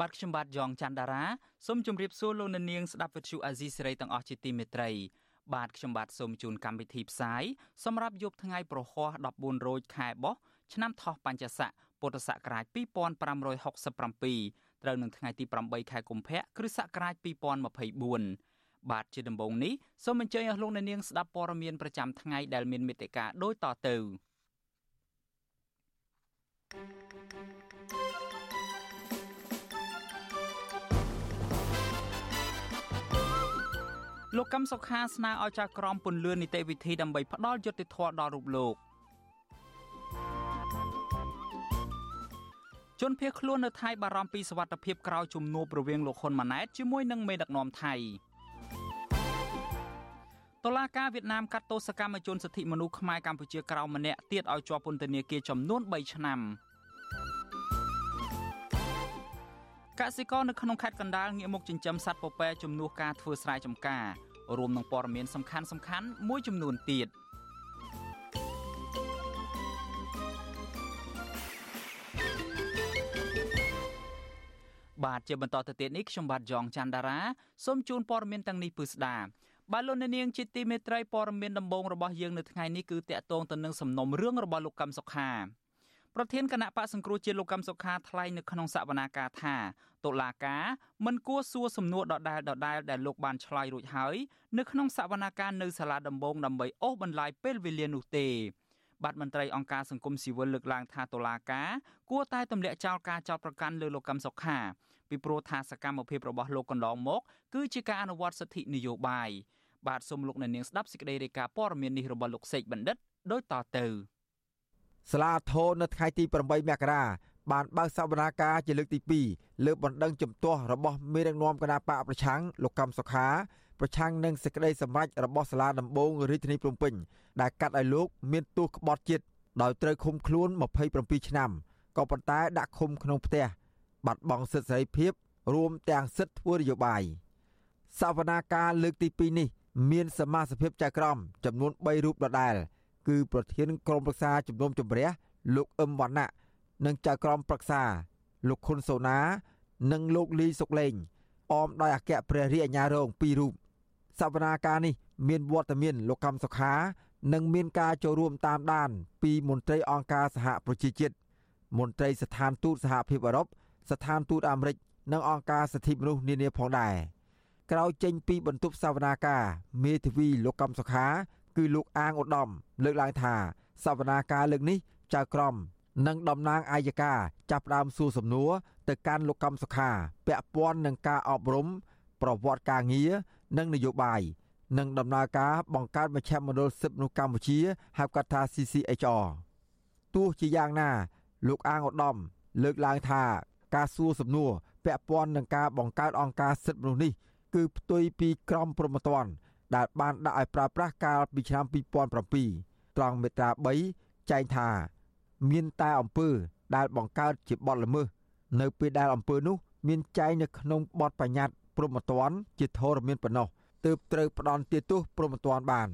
បាទខ្ញុំបាទយ៉ងច័ន្ទដារាសូមជម្រាបសួរលោកអ្នកនាងស្ដាប់វិទ្យុអាស៊ីសេរីទាំងអស់ជាទីមេត្រីបាទខ្ញុំបាទសូមជូនកម្មវិធីផ្សាយសម្រាប់យប់ថ្ងៃប្រហ័ស14រោចខែបោះឆ្នាំថោះបัญចស័កពុទ្ធសករាជ2567ត្រូវនឹងថ្ងៃទី8ខែកុម្ភៈគ្រិស្តសករាជ2024បាទជាដំបូងនេះសូមអញ្ជើញអស់លោកអ្នកនាងស្ដាប់ព័ត៌មានប្រចាំថ្ងៃដែលមានមេត្តាដូចតទៅ លោកកឹមសុខាស្នើឲ្យចៅក្រមពន្លឿននីតិវិធីដើម្បីផ្ដល់យុត្តិធម៌ដល់រូបលោកជនភៀសខ្លួននៅថៃបារម្ភពីសវត្ថិភាពក្រោយជំនួបរវាងលោកហ៊ុនម៉ាណែតជាមួយនឹងមេដឹកនាំថៃតុលាការវៀតណាមកាត់ទោសកម្មជនសិទ្ធិមនុស្សខ្មែរកម្ពុជាក្រៅម្នាក់ទៀតឲ្យជាប់ពន្ធនាគារចំនួន3ឆ្នាំ កសិករនៅក្នុងខេត្តកណ្ដាលងាកមកចិញ្ចឹមសត្វពពែជំនួសការធ្វើស្រែចម្ការរួមនឹងព័ត៌មានសំខាន់សំខាន់មួយចំនួនទៀត។បាទជាបន្តទៅទៀតនេះខ្ញុំបាទយ៉ងច័ន្ទដារាសូមជូនព័ត៌មានទាំងនេះពឺស្ដាបាទលោកអ្នកនាងជាទីមេត្រីព័ត៌មានដំបូងរបស់យើងនៅថ្ងៃនេះគឺតាក់ទងទៅនឹងសំណុំរឿងរបស់លោកកឹមសុខា ប្រធានគណៈបកសង្គ្រោះជាតិលោកកឹមសុខាថ្លែងនៅក្នុងសវនាការថាតុលាការមិនគួរសួរសំណួរដដែលដដែលដែលលោកបានឆ្លើយរួចហើយនៅក្នុងសវនាការនៅសាលាដំបងដើម្បីអូសបន្លាយពេលវេលានោះទេបាទមន្ត្រីអង្គការសង្គមស៊ីវិលលើកឡើងថាតុលាការគួរតែទម្លាក់ចោលការចោទប្រកាន់លើលោកកឹមសុខាពីព្រោះថាសកម្មភាពរបស់លោកកន្លងមក គឺជាការអនុវត្តសិទ្ធិនយោបាយបាទសូមលោកអ្នកនាងស្ដាប់សេចក្តីរាយការណ៍ព័ត៌មាននេះរបស់លោកសេកបណ្ឌិតដូចតទៅ សាលាធរនៅថ្ងៃទី8មករាបានបើកសវនាការជាលើកទី2លើបណ្ដឹងជំទាស់របស់មេដឹកនាំគណៈបកប្រឆាំងលោកកំសុខាប្រឆាំងនឹងសេចក្តីសម្រេចរបស់សាលាដំបងរាជធានីភ្នំពេញដែលកាត់ឲ្យលោកមានទោសក្បត់ជាតិដោយត្រូវឃុំខ្លួន27ឆ្នាំក៏ប៉ុន្តែដាក់ឃុំក្នុងផ្ទះបាត់បង់សិទ្ធិសេរីភាពរួមទាំងសិទ្ធិធ្វើនយោបាយសវនាការលើកទី2នេះ មានសមាជិកចៅក្រមចំនួន3រូបដដែល គឺប្រធានក្រុមប្រឹក្សាជំនុំជម្រះលោកអឹមវណ្ណៈនិងចៅក្រមប្រឹក្សា លោកខុនសូណា និងលោកលីសុកលេងអមដោយអគ្គព្រះរាជអាជ្ញារង2រូបសវនាការនេះមានវត្តមានលោកកម្មសុខា និងមានការចូលរួមតាមដាន ពីមន្ត្រីអង្គការសហប្រជាជាតិមន្ត្រីស្ថានទូតសហភាពអឺរ៉ុបស្ថានទូតអាមេរិកនិងអង្គការសិទ្ធិមនុស្សនានាផងដែរក្រោយចេញពីបន្ទប់សវនាការមេធាវីលោកកំសុខា គឺលោកអាងឧត្តមលើកឡើងថាសវនាការលើកនេះចៅក្រមនិងតំណាងអាយកាចាប់ផ្ដើមសួរសំណួរទៅកាន់លោកកំសុខា ពាក់ព័ន្ធនឹងការអប់រំ ប្រវត្តិការងារនិងនយោបាយនិងដំណើរការបង្កើតមជ្ឈមណ្ឌលសិទ្ធិមនុស្សកម្ពុជាហៅកាត់ថា CCHR ទោះជាយ៉ាងណា លោកអាងឧត្តមលើកឡើងថា ការសួរសំណួរពាក់ព័ន្ធនឹងការបង្កើតអង្គការសិទ្ធិមនុស្សនេះគឺផ្ទុយពីក្រមព្រហ្មទណ្ឌ ដែលបានដាក់ឲ្យប្រើប្រាស់កាលពីឆ្នាំ2007ត្រង់មេត្រា3ចែងថា មានតែអំពើដែលបង្កើតជាបទល្មើសនៅពេលដែលអំពើនោះ មានចែងនៅក្នុងបទបញ្ញត្តិព្រហ្មទណ្ឌជាធរមានប៉ុណ្ណោះទើបត្រូវផ្ដន់ទាទោសព្រហ្មទណ្ឌបាន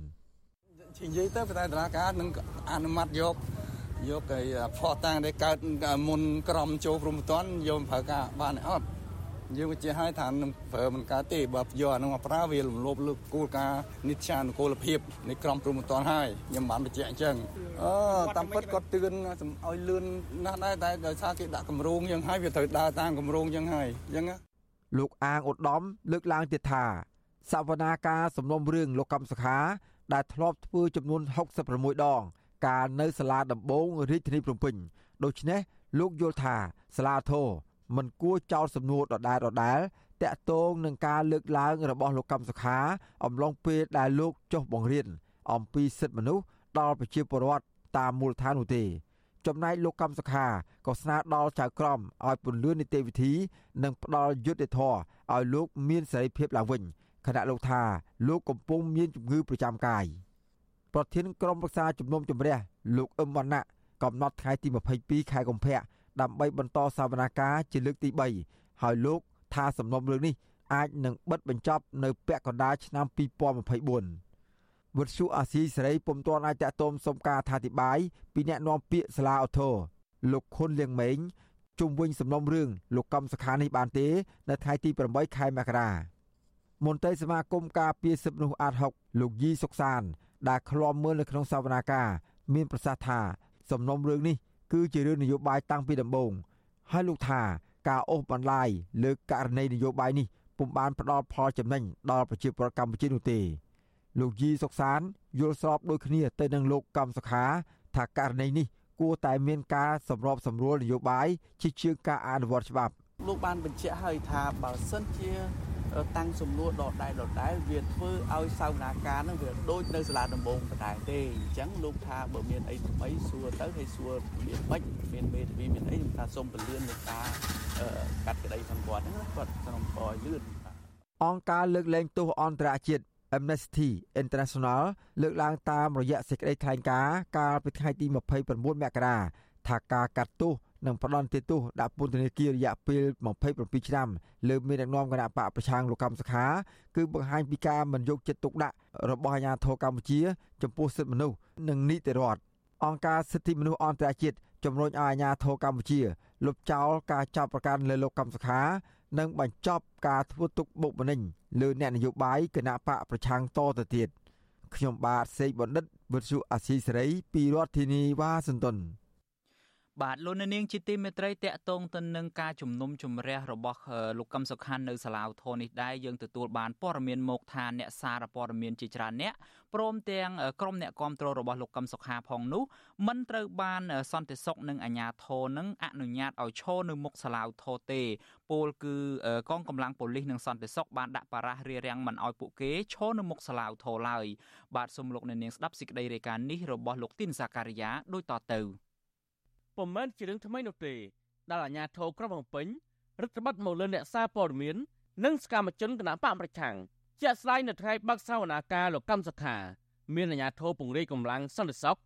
និយាយទៅតែតារាការនឹងអនុម័តយកយកគេផោះតាំងដែលកើតមុនក្រមចូលព្រមតនយកប្រើការបានអត់ យើងវិជាឲ្យថានឹងប្រើមិនកើតទេបើយកអានោះមកប្រើវាលំលោបលើគោលការណ៍និច្ចានុគោលភាពនៃក្រមព្រមតនហើយខ្ញុំបានបញ្ជាក់អញ្ចឹងអឺតាមពិតគាត់ទឿនឲ្យលឿនណាស់ដែរតែដោយសារគេដាក់កម្រងយ៉ាងហើយវាត្រូវដើរតាមកម្រងយ៉ាងហើយអញ្ចឹងលោកអាងឧត្តមលើកឡើងទៀតថាសវនាការសំណុំរឿងលោកកំសខា ដែលធ្លាប់ធ្វើចំនួន66ដង កាលនៅសាលាដំបងរាជធានីភ្នំពេញដូច្នេះលោកយល់ថាសាលាធរ មិនគួរចោទសំណួរដដែលដដែលតាក់ទងនឹងការលើកឡើងរបស់លោកកម្មសុខា អំឡុងពេលដែលលោកចុះបង្រៀនអំពីសិទ្ធិមនុស្សដល់ប្រជាពលរដ្ឋតាមមូលដ្ឋាននោះទេ ចំណែកលោកកម្មសខាក៏ស្នើដល់ចៅក្រមឲ្យពន្លឿននីតិវិធី និងផ្ដល់យុត្តិធម៌ឲ្យលោកមានសេរីភាពឡើងវិញខណៈលោកថាលោកកំពុងមានជំងឺប្រចាំកាយប្រធានក្រុមប្រឹក្សាជំនុំជម្រះលោកអឹមវណ្ណៈកំណត់ថ្ងៃទី22ខែកុម្ភៈ ដើម្បីបន្តសវនាការជាលើកទី3ហើយលោកថាសំណុំរឿងនេះអាចនឹងបិទបញ្ចប់នៅពាក់កណ្ដាលឆ្នាំ2024វត្តសុអាស៊ីសេរីពុំទាន់អាចតតមសុំការអធិប្បាយពីអ្នកនាំពាក្យសាលាអូថូលោកខុនលៀងម៉េងជុំវិញសំណុំរឿងលោកកំសខានេះបានទេ នៅថ្ងៃទី8ខែមករាមន្ត្រីសមាគមការពារសិទ្ធិមនុស្សអាត6លោកយីសុកសាន ដែលឃ្លាំមើលនៅក្នុងសវនាការមានប្រសាសន៍ថាសំណុំរឿងនេះ គឺជារឿងនយោបាយតាំងពីដំបូងហើយលោកថាការអូសបន្លាយលើករណីនយោបាយនេះពុំបានផ្ដល់ផលចំណេញដល់ប្រជាពលរដ្ឋកម្ពុជានោះទេលោកយីសុកសានយល់ស្របដូចគ្នាទៅនឹងលោកកំសខា ថាករណីនេះគួរតែមានការសម្របសម្រួលនយោបាយជាជាងការអនុវត្តច្បាប់លោកបានបញ្ជាក់ហើយថាបើសិនជា តាំងសំណួរដដែលដដែលវាធ្វើឲ្យសវនាការនឹងវាដូចនៅសាលាដំបងបតែទេអញ្ចឹងលោកថាបើមានអីថ្មីសួរទៅហើយសួរមានបិចមានមេធាវីមានអីខ្ញុំថាសូមពន្យានៃការកាត់ក្តីផងគាត់ហ្នឹងគាត់សូមឲ្យលឿនអង្គការលើកលែងទោសអន្តរជាតិ Amnesty International លើកឡើងតាមរយៈសេចក្តីថ្លែងការណ៍កាលពីថ្ងៃទី29មករាថាការកាត់ទោស និងផ្ដន់ទោសដាក់ពន្ធនាគាររយៈពេល27ឆ្នាំលើមានដឹកនាំគណៈបកប្រឆាំងលោកកម្មសខាគឺបង្ហាញពីការមិនយកចិត្តទុកដាក់របស់អាជ្ញាធរកម្ពុជា ចំពោះសិទ្ធិមនុស្សនិងនីតិរដ្ឋអង្គការសិទ្ធិមនុស្សអន្តរជាតិជំរុញឲ្យអាជ្ញាធរកម្ពុជាលុបចោលការចាប់ប្រកាន់លើលោកកម្មសខា និងបញ្ចប់ការធ្វើទុកបុកម្នេញលើអ្នកនយោបាយគណៈបកប្រឆាំងតទៅទៀតខ្ញុំបាទសេកបណ្ឌិតវុទ្ធុអាស៊ីសេរីពីរដ្ឋធានីវ៉ាស៊ីនតោន បាទលោកនាងជាទីមេត្រីតកតងទៅនឹងការជំនុំជម្រះរបស់លោកកឹមសុខាននៅសាឡាវធននេះដែរយើងទទួលបានព័ត៌មានមកថាអ្នកសារព័ត៌មានជាច្រើនអ្នកព្រមទាំងក្រុមអ្នកគ្រប់គ្រងរបស់លោកកឹមសុខាផងនោះមិនត្រូវបានសន្តិសុខនឹងអាជ្ញាធរនឹងអនុញ្ញាតឲ្យឈរនៅមុខសាឡាវធទេពលគឺកងកម្លាំងប៉ូលីសនិងសន្តិសុខបានដាក់បារះរារាំងមិនឲ្យពួកគេឈរនៅមុខសាឡាវធឡើយបាទសូមលោកអ្នកនាងស្ដាប់សេចក្តីរាយការណ៍នេះរបស់លោកទីនសាការីយ៉ាដូចតទៅ ពុំមែនជារឿងថ្មីនោះទេដែលអាជ្ញាធរក្រុងភ្នំពេញរដ្ឋបတ်មកលើអ្នកសារព័ត៌មាននិងសកម្មជនគណៈបកប្រឆាំងជាក់ស្ដែងនៅថ្ងៃបើកសវនាការលោកកម្មសខាមានអាជ្ញាធរពង្រាយកម្លាំងសន្តិសុខ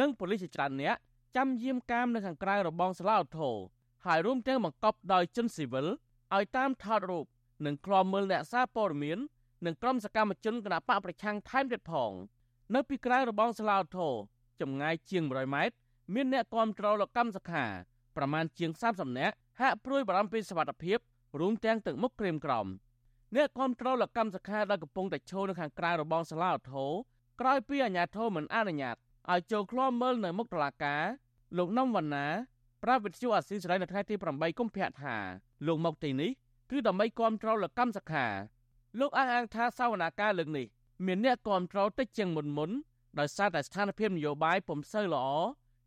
និងប៉ូលីសជាច្រើនអ្នកចាំយាមកាមនៅខាងក្រៅរបងសាឡាអូថូហើយរួមទាំងបង្កប់ដោយជនស៊ីវិលឲ្យតាមថតរូបនិងក្លំមើលអ្នកសារព័ត៌មាននិងក្រុមសកម្មជនគណៈបកប្រឆាំងថែមទៀតផង នៅពីក្រៅរបងសាឡាអូថូចម្ងាយជាង100ម៉ែត្រ មានអ្នកគាំទ្រលោកកម្មសខាប្រមាណជាង30នាក់ហាក់ព្រួយបារម្ភពីសុវត្ថិភាពរួមទាំងទឹកមុខក្រៀមក្រំអ្នកគាំទ្រលោកកម្មសខាដែលកំពុងតែឈរនៅខាងក្រៅរបងសាឡាអូថូក្រោយពីអាជ្ញាធរមិនអនុញ្ញាតឲ្យចូលឃ្លាំមើលនៅមុខតុលាការលោកនំវណ្ណាប្រាប់វិទ្យុអាស៊ីសេរីនៅថ្ងៃទី8កុម្ភៈថាលោកមកទីនេះគឺដើម្បីគាំទ្រលោកកម្មសខាលោកអះអាងថាសវនាការលើកនេះមានអ្នកគាំទ្រតិចជាងមុនមុនដោយសារតែស្ថានភាពនយោបាយពុំសូវល្អ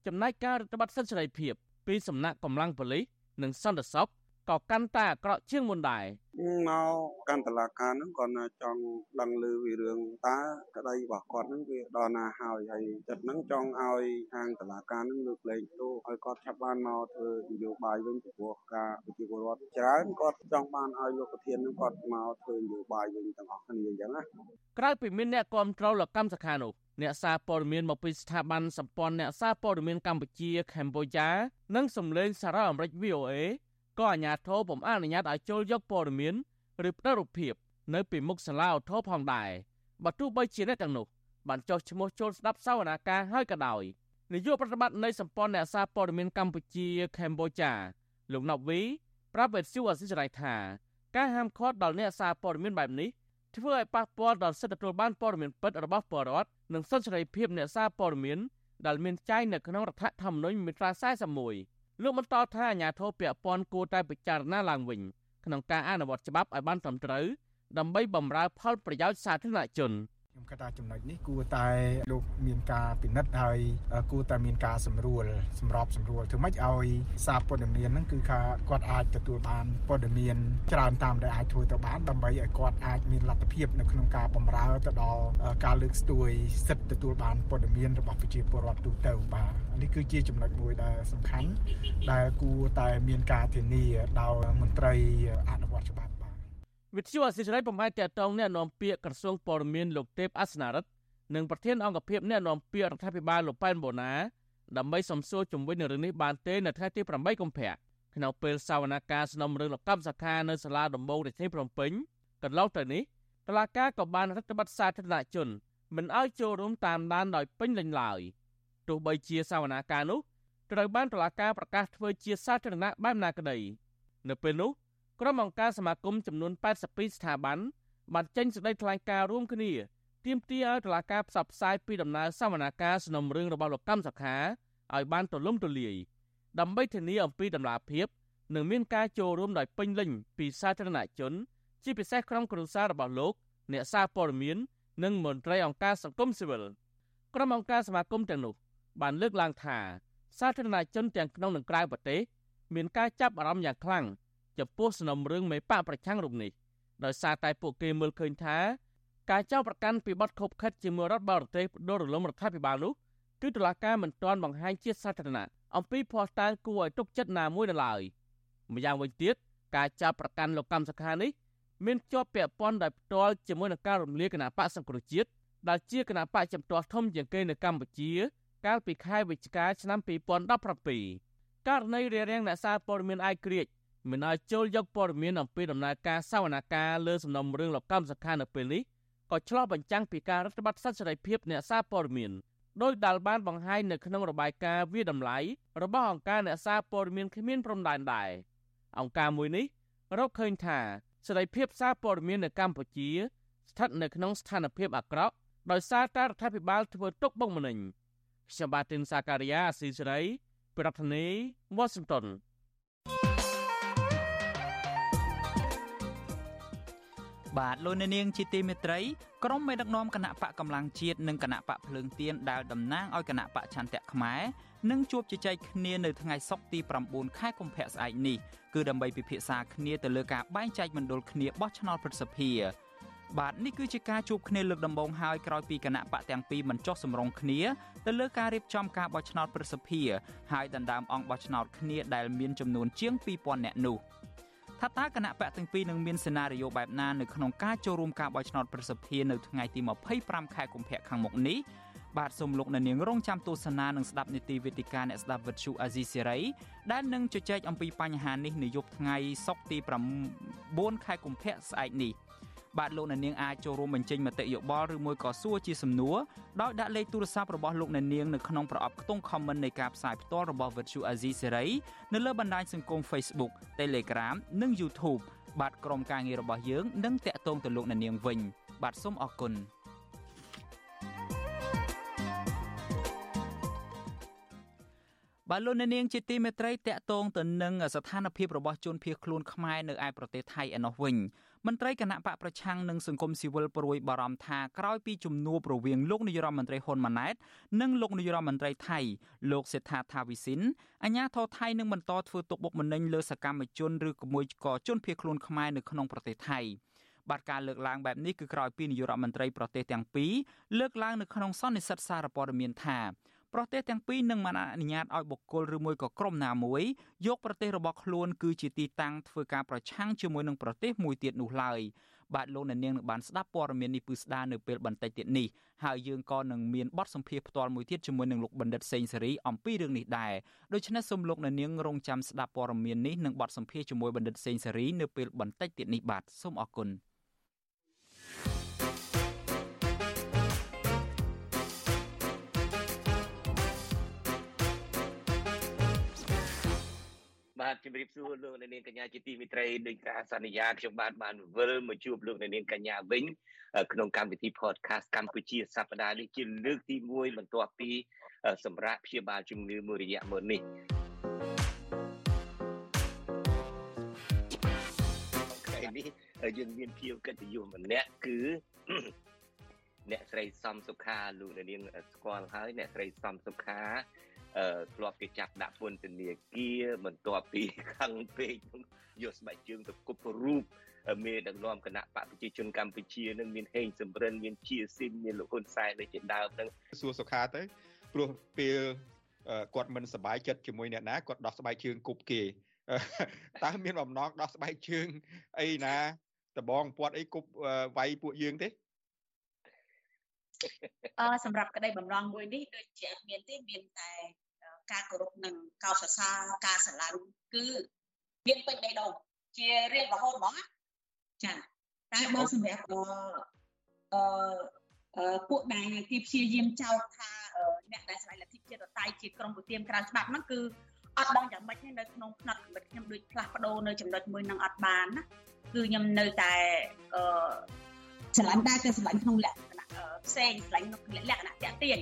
ចំណែកការរដ្ឋបတ်សិទ្ធិសេរីភាពពីសំណាក់កម្លាំងប៉ូលីសនិងសន្តិសុខ ក៏កាន់តែអាក្រក់ជាងមុនដែរមកកាន់តឡាការហ្នឹងគាត់ចង់ដឹងលើវិរឿងតើក្តីរបស់គាត់ហ្នឹងវាដល់ណាហើយហើយចិត្តហ្នឹងចង់ឲ្យខាងតឡាការហ្នឹងលើកលែងទោសឲ្យគាត់ឆាប់បានមកធ្វើនយោបាយវិញពីព្រោះការប្រជាពលរដ្ឋច្រើនគាត់ចង់បានឲ្យលោកប្រធានហ្នឹងគាត់មកធ្វើនយោបាយវិញទាំងអស់គ្នាអញ្ចឹងណាក្រៅពីមានអ្នកគ្រប់គ្រងលកម្មសខានោះអ្នកសារព័ត៌មានមកពីស្ថាប័នសម្ព័ន្ធអ្នកសារព័ត៌មានកម្ពុជាកម្ពុជានិងសម្លេងសារអាមេរិក VOA ក៏អាជ្ញាធរពុំអនុញ្ញាតឲ្យចូលយកព័ត៌មានឬផ្ដល់រូបភាពនៅពីមុខសាលាអូថូផងដែរបើទោះបីជាអ្នកទាំងនោះបានចុះឈ្មោះចូលស្ដាប់សវនាការហើយក៏ដោយនាយកប្រតិបត្តិនៃសម្ព័ន្ធអ្នកសារព័ត៌មានកម្ពុជាកម្ពុជាលោកណប់វីប្រាប់វិទ្យុអសិរ័យថាការហាមឃាត់ដល់អ្នកសារព័ត៌មានបែបនេះធ្វើឲ្យប៉ះពាល់ដល់សិទ្ធិទទួលបានព័ត៌មានពិតរបស់ពលរដ្ឋនិងសិទ្ធិសេរីភាពអ្នកសារព័ត៌មានដែលមានចែងនៅក្នុងរដ្ឋធម្មនុញ្ញមាត្រា41 លោកបន្តថាអាញាធរពពាន់គួរតែពិចារណាឡើងវិញក្នុងការអនុវត្តច្បាប់ឲ្យបានត្រឹមត្រូវដើម្បីបម្រើផលប្រយោជន៍សាធារណជន ខ្ញុំគិតថាចំណុចនេះគួរតែលោកមានការពិនិត្យហើយគួរតែមានការសម្រួលសម្របសម្រួលធ្វើម៉េចឲ្យសារព័ត៌មានហ្នឹងគឺថាគាត់អាចទទួលបានព័ត៌មានច្រើនតាមដែលអាចធ្វើទៅបានដើម្បីឲ្យគាត់អាចមានលទ្ធភាពនៅក្នុងការបម្រើទៅដល់ការលើកស្ទួយសិទ្ធិទទួលបានព័ត៌មានរបស់ប្រជាពលរដ្ឋទូទៅបាទនេះគឺជាចំណុចមួយដែលសំខាន់ដែលគួរតែមានការធានាដោយមន្ត្រីអនុវត្តច្បាប់ វិទ្យុអសិរ័យបំផាយតតងអ្នកនាំពាក្យក្រសួងព័ត៌មានលោកទេពអសនារិទ្ធនិងប្រធានអង្គភិបអ្នកនាំពាក្យរដ្ឋាភិបាលលោកប៉ែនបូណាដើម្បីសំសួរជំវិញនឹងរឿងនេះបានទេនៅថ្ងៃទី8កុម្ភៈក្នុងពេលសវនកម្មសំណុំរឿងលកម្មសខានៅសាលាដំបងរាជធានីភ្នំពេញកន្លងទៅនេះតឡាការក៏បានរដ្ឋបတ်សាធារណជនមិនឲ្យចូលរួមតាមដានដោយពេញលេញឡើយទោះបីជាសវនកម្មនោះត្រូវបានតឡាការប្រកាសធ្វើជាសាធារណៈបែបណាក្តីនៅពេលនោះ ក្រុមអង្គការសមាគមចំនួន82ស្ថាប័នបានចេញសេចក្តីថ្លែងការណ៍រួមគ្នាទាមទារឲ្យតុលាការផ្សព្វផ្សាយពីដំណើរសវនកម្មសំណុំរឿងរបស់លោកកម្មសខាឲ្យបានទូលំទូលាយដើម្បីធានាអំពីដំណាភាពនិងមានការចូលរួមដោយពេញលេញពីសាធារណជន ជាពិសេសក្រុមគ្រួសាររបស់លោក អ្នកសារព័ត៌មាន និងមន្ត្រីអង្គការសង្គមស៊ីវិលក្រុមអង្គការសមាគមទាំងនោះ បានលើកឡើងថាសាធារណជនទាំងក្នុងនិងក្រៅប្រទេសមានការចាប់អារម្មណ៍យ៉ាងខ្លាំង ចំពោះសំណុំរឿងមេបកប្រឆាំងរូបនេះដោយសារតែពួកគេមើលឃើញថាការចោទប្រកាន់ពីបទខុបខិតជាមួយរដ្ឋបរទេសផ្ដួលរលំរដ្ឋាភិបាលនោះគឺតុលាការមិនទាន់បង្ហាញជាសាធារណៈអំពីភស្តុតាងគួរឲ្យទុកចិត្តណាមួយនៅឡើយម្យ៉ាងវិញទៀតការចាប់ប្រកាន់លោកកម្មសខានេះមានជាប់ពាក់ព័ន្ធដោយផ្ទាល់ជាមួយនឹងការរំលាយគណៈបកសង្គ្រោះជាតិដែលជាគណៈបកចំទាស់ធំជាងគេនៅកម្ពុជា កាលពីខែវិច្ឆិកាឆ្នាំ2017ករណីរារាំងអ្នកសារព័ត៌មានអាយក្រិច មិនឲ្យចូលយកព័ត៌មានអំពីដំណើរការសវនកម្មលើសំណុំរឿងលោកកម្មសខានៅពេលនេះក៏ឆ្លោះបញ្ចាំងពីការរដ្ឋបတ်សិទ្ធិសេរីភាពអ្នកសារព័ត៌មានដោយដែលបានបង្ហាញនៅក្នុងរបាយការណ៍វាតម្លៃរបស់អង្គការអ្នកសារព័ត៌មានគ្មានព្រំដែនដែរអង្គការមួយនេះរកឃើញថាសេរីភាពសារព័ត៌មាននៅកម្ពុជា ស្ថិតនៅក្នុងស្ថានភាពអាក្រក់ដោយសារតែរដ្ឋាភិបាលធ្វើទុកបុកម្នេញខ្ញុំបាទទីនសាការីយ៉ាអស៊ីសេរីប្រធានាធិបតី Washington បាទលោកអ្នកនាងជាទីមេត្រីក្រុមមេដឹកនាំគណៈបកកម្លាំងជាតិនិងគណៈបកភ្លើងទៀនដែលតំណាងឲ្យគណៈបកឆន្ទៈខ្មែរនឹងជួបជជែកគ្នានៅថ្ងៃសុក្រទី9ខែកុម្ភៈស្អែកនេះគឺដើម្បីពិភាក្សាគ្នាទៅលើការបែងចែកមណ្ឌលគ្នាបោះឆ្នោតព្រឹទ្ធសភាបាទនេះគឺជាការជួបគ្នាលើកដំបូងហើយក្រោយពីគណៈបកទាំងពីរមិនចុះសម្រុងគ្នាទៅលើការរៀបចំការបោះឆ្នោតព្រឹទ្ធសភាហើយដណ្ដើមអង្គបោះឆ្នោតគ្នាដែលមានចំនួនជាង2000នាក់នោះ។ ថាតើគណៈបកទាំងពីរនឹងមានសេណារីយ៉ូបែបណានៅក្នុងការចូលរួមការបោះឆ្នោតប្រសិទ្ធភាពនៅថ្ងៃទី25ខែកុម្ភៈខាងមុខនេះបាទសូមលោកអ្នកនាងរងចាំទស្សនានិងស្ដាប់នីតិវិទ្យាអ្នកស្ដាប់វិទ្យុអាស៊ីសេរីដែលនឹងជជែកអំពីបញ្ហានេះនៅយប់ថ្ងៃសុក្រទី9ខែកុម្ភៈស្អែកនេះ បាទលោកអ្នកនាងអាចចូលរួមបញ្ចេញមតិយោបល់ឬមួយក៏សួរជាសំណួរដោយដាក់លេខទូរស័ព្ទរបស់លោកអ្នកនាងនៅក្នុងប្រអប់ខ្ទង់ comment នៃការផ្សាយផ្ទាល់របស់ Virtual Azizi Serai នៅលើបណ្ដាញសង្គម Facebook Telegram និង YouTube បាទក្រុមការងាររបស់យើងនឹងតាក់ទងទៅលោកអ្នកនាងវិញ បាទសូមអរគុណបាទលោកអ្នកនាងជាទីមេត្រីតកតងទៅនឹងស្ថានភាពរបស់ជនភៀសខ្លួនខ្មែរនៅឯប្រទេសថៃឯណោះវិញ មន្ត្រីគណៈបកប្រឆាំងនិងសង្គមស៊ីវិលប្រួយបារម្ភថាក្រោយពីជំនួបរវាងលោកនាយរដ្ឋមន្ត្រីហ៊ុនម៉ាណែតនិងលោកនាយរដ្ឋមន្ត្រីថៃលោកសេដ្ឋាថាវិសិនអាញាធរថៃនឹងបន្តធ្វើទុកបុកម្នេញលើសកម្មជនឬក៏មួយក៏ជនភៀសខ្លួនខ្មែរនៅក្នុងប្រទេសថៃបាទការលើកឡើងបែបនេះគឺក្រោយពីនាយករដ្ឋមន្ត្រីប្រទេសទាំងពីរលើកឡើងនៅក្នុងសន្និសីទសារព័ត៌មានថា ប្រទេសទាំងពីរនឹងមិនអនុញ្ញាតឲ្យបុគ្គលឬមួយក៏ក្រុមណាមួយយកប្រទេសរបស់ខ្លួនគឺជាទីតាំងធ្វើការប្រឆាំងជាមួយនឹងប្រទេសមួយទៀតនោះឡើយបាទលោកអ្នកនាងនឹងបានស្ដាប់ព័ត៌មាននេះពឺស្ដារនៅពេលបន្តិចទៀតនេះហើយយើងក៏នឹងមានបទសម្ភាសន៍ផ្ទាល់មួយទៀតជាមួយនឹងលោកបណ្ឌិតសេងសេរីអំពីរឿងនេះដែរដូច្នេះសូមលោកអ្នកនាងរងចាំស្ដាប់ព័ត៌មាននេះនិងបទសម្ភាសន៍ជាមួយបណ្ឌិតសេងសេរីនៅពេលបន្តិចទៀតនេះបាទសូមអរគុណ បាទជំរាបសួរលោកអ្នកនាងកញ្ញាជាទីមេត្រីដោយការសន្យាខ្ញុំបាទបានវិលមកជួបលោកអ្នកនាងកញ្ញាវិញក្នុងកម្មវិធី podcast កម្ពុជាសប្តាហ៍នេះជាលើកទី1បន្ទាប់ពី សម្រាប់ព្យាបាលជំងឺមួយរយៈមុននេះថ្ងៃនេះយើងមានភៀវកិត្តិយសម្នាក់គឺអ្នកស្រីសំសុខាលោកនាងស្គាល់ហើយអ្នកស្រីសំសុខាអឺ ធ្លាប់គេចាប់ដាក់ពន្ធនាគារបន្ទាប់ពីខឹងពេកយកស្បែកជើងទៅគប់រូបមេដឹកនាំគណៈបកប្រជាជនកម្ពុជានឹងមានហេងសំរិនមានជាស៊ីនមានលោកហ៊ុនសែនដូចជាដើមនឹងសួរសុខាទៅព្រោះពេលគាត់មិនសប្បាយចិត្តជាមួយអ្នកណាគាត់ដោះស្បែកជើងគប់គេតើមានបំណងដោះស្បែកជើងអីណាដបងពាត់អីគប់វាយពួកយើងទេអឺសម្រាប់ក្តីបំណងមួយនេះដូចជាមានទេមានតែ ការគោរពនិងកោតសរសើរការស្រឡាញ់គឺមានពេញបេះដូងជារៀងរហូតហ្មងចាតែបើសម្រាប់អឺពួកដែលគេព្យាយាមចោទថាអ្នកដែលស្វែងលទ្ធិជាតិតៃជាក្រុមប្រទៀមក្រៅច្បាប់ហ្នឹងគឺអត់ដឹងយ៉ាងម៉េចទេនៅក្នុងផ្នែកកម្រិតខ្ញុំដូចផ្លាស់ប្ដូរនៅចំណុចមួយនឹងអត់បានណាគឺខ្ញុំនៅតែអឺស្រឡាញ់ដែរតែស្រឡាញ់ក្នុងលក្ខណៈផ្សេងស្រឡាញ់ក្នុងលក្ខណៈតាក់ទាញ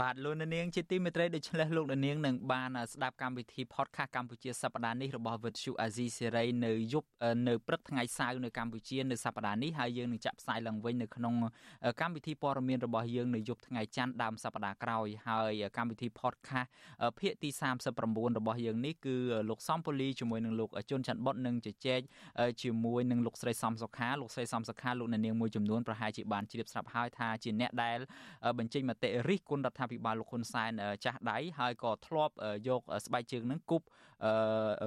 បាទលោកនាងជាទីមេត្រីដូចឆ្លេះលោកនាងនឹងបានស្ដាប់កម្មវិធី podcast កម្ពុជាសប្តាហ៍នេះរបស់ Virtual Azizi Serai នៅយប់នៅព្រឹកថ្ងៃសៅរ៍នៅកម្ពុជានៅសប្តាហ៍នេះហើយយើងនឹងចាក់ផ្សាយឡើងវិញនៅក្នុងកម្មវិធីព័ត៌មានរបស់យើងនៅយប់ថ្ងៃច័ន្ទដើមសប្តាហ៍ក្រោយហើយកម្មវិធី podcast ភាគទី39របស់យើងនេះគឺលោកសំពូលីជាមួយនឹងលោកជុនច័ន្ទបុតនឹងជជែកជាមួយនឹងលោកស្រីសំសុខាលោកស្រីសំសុខាលោកនាងមួយចំនួនប្រហែលជាបានជ្រាបស្រាប់ហើយថាជាអ្នកដែលបញ្ចេញមតិរិះគន់រដ្ឋាភិបាលលោកហ៊ុនសែនចាស់ដៃហើយក៏ធ្លាប់យកស្បែកជើងនឹងគប់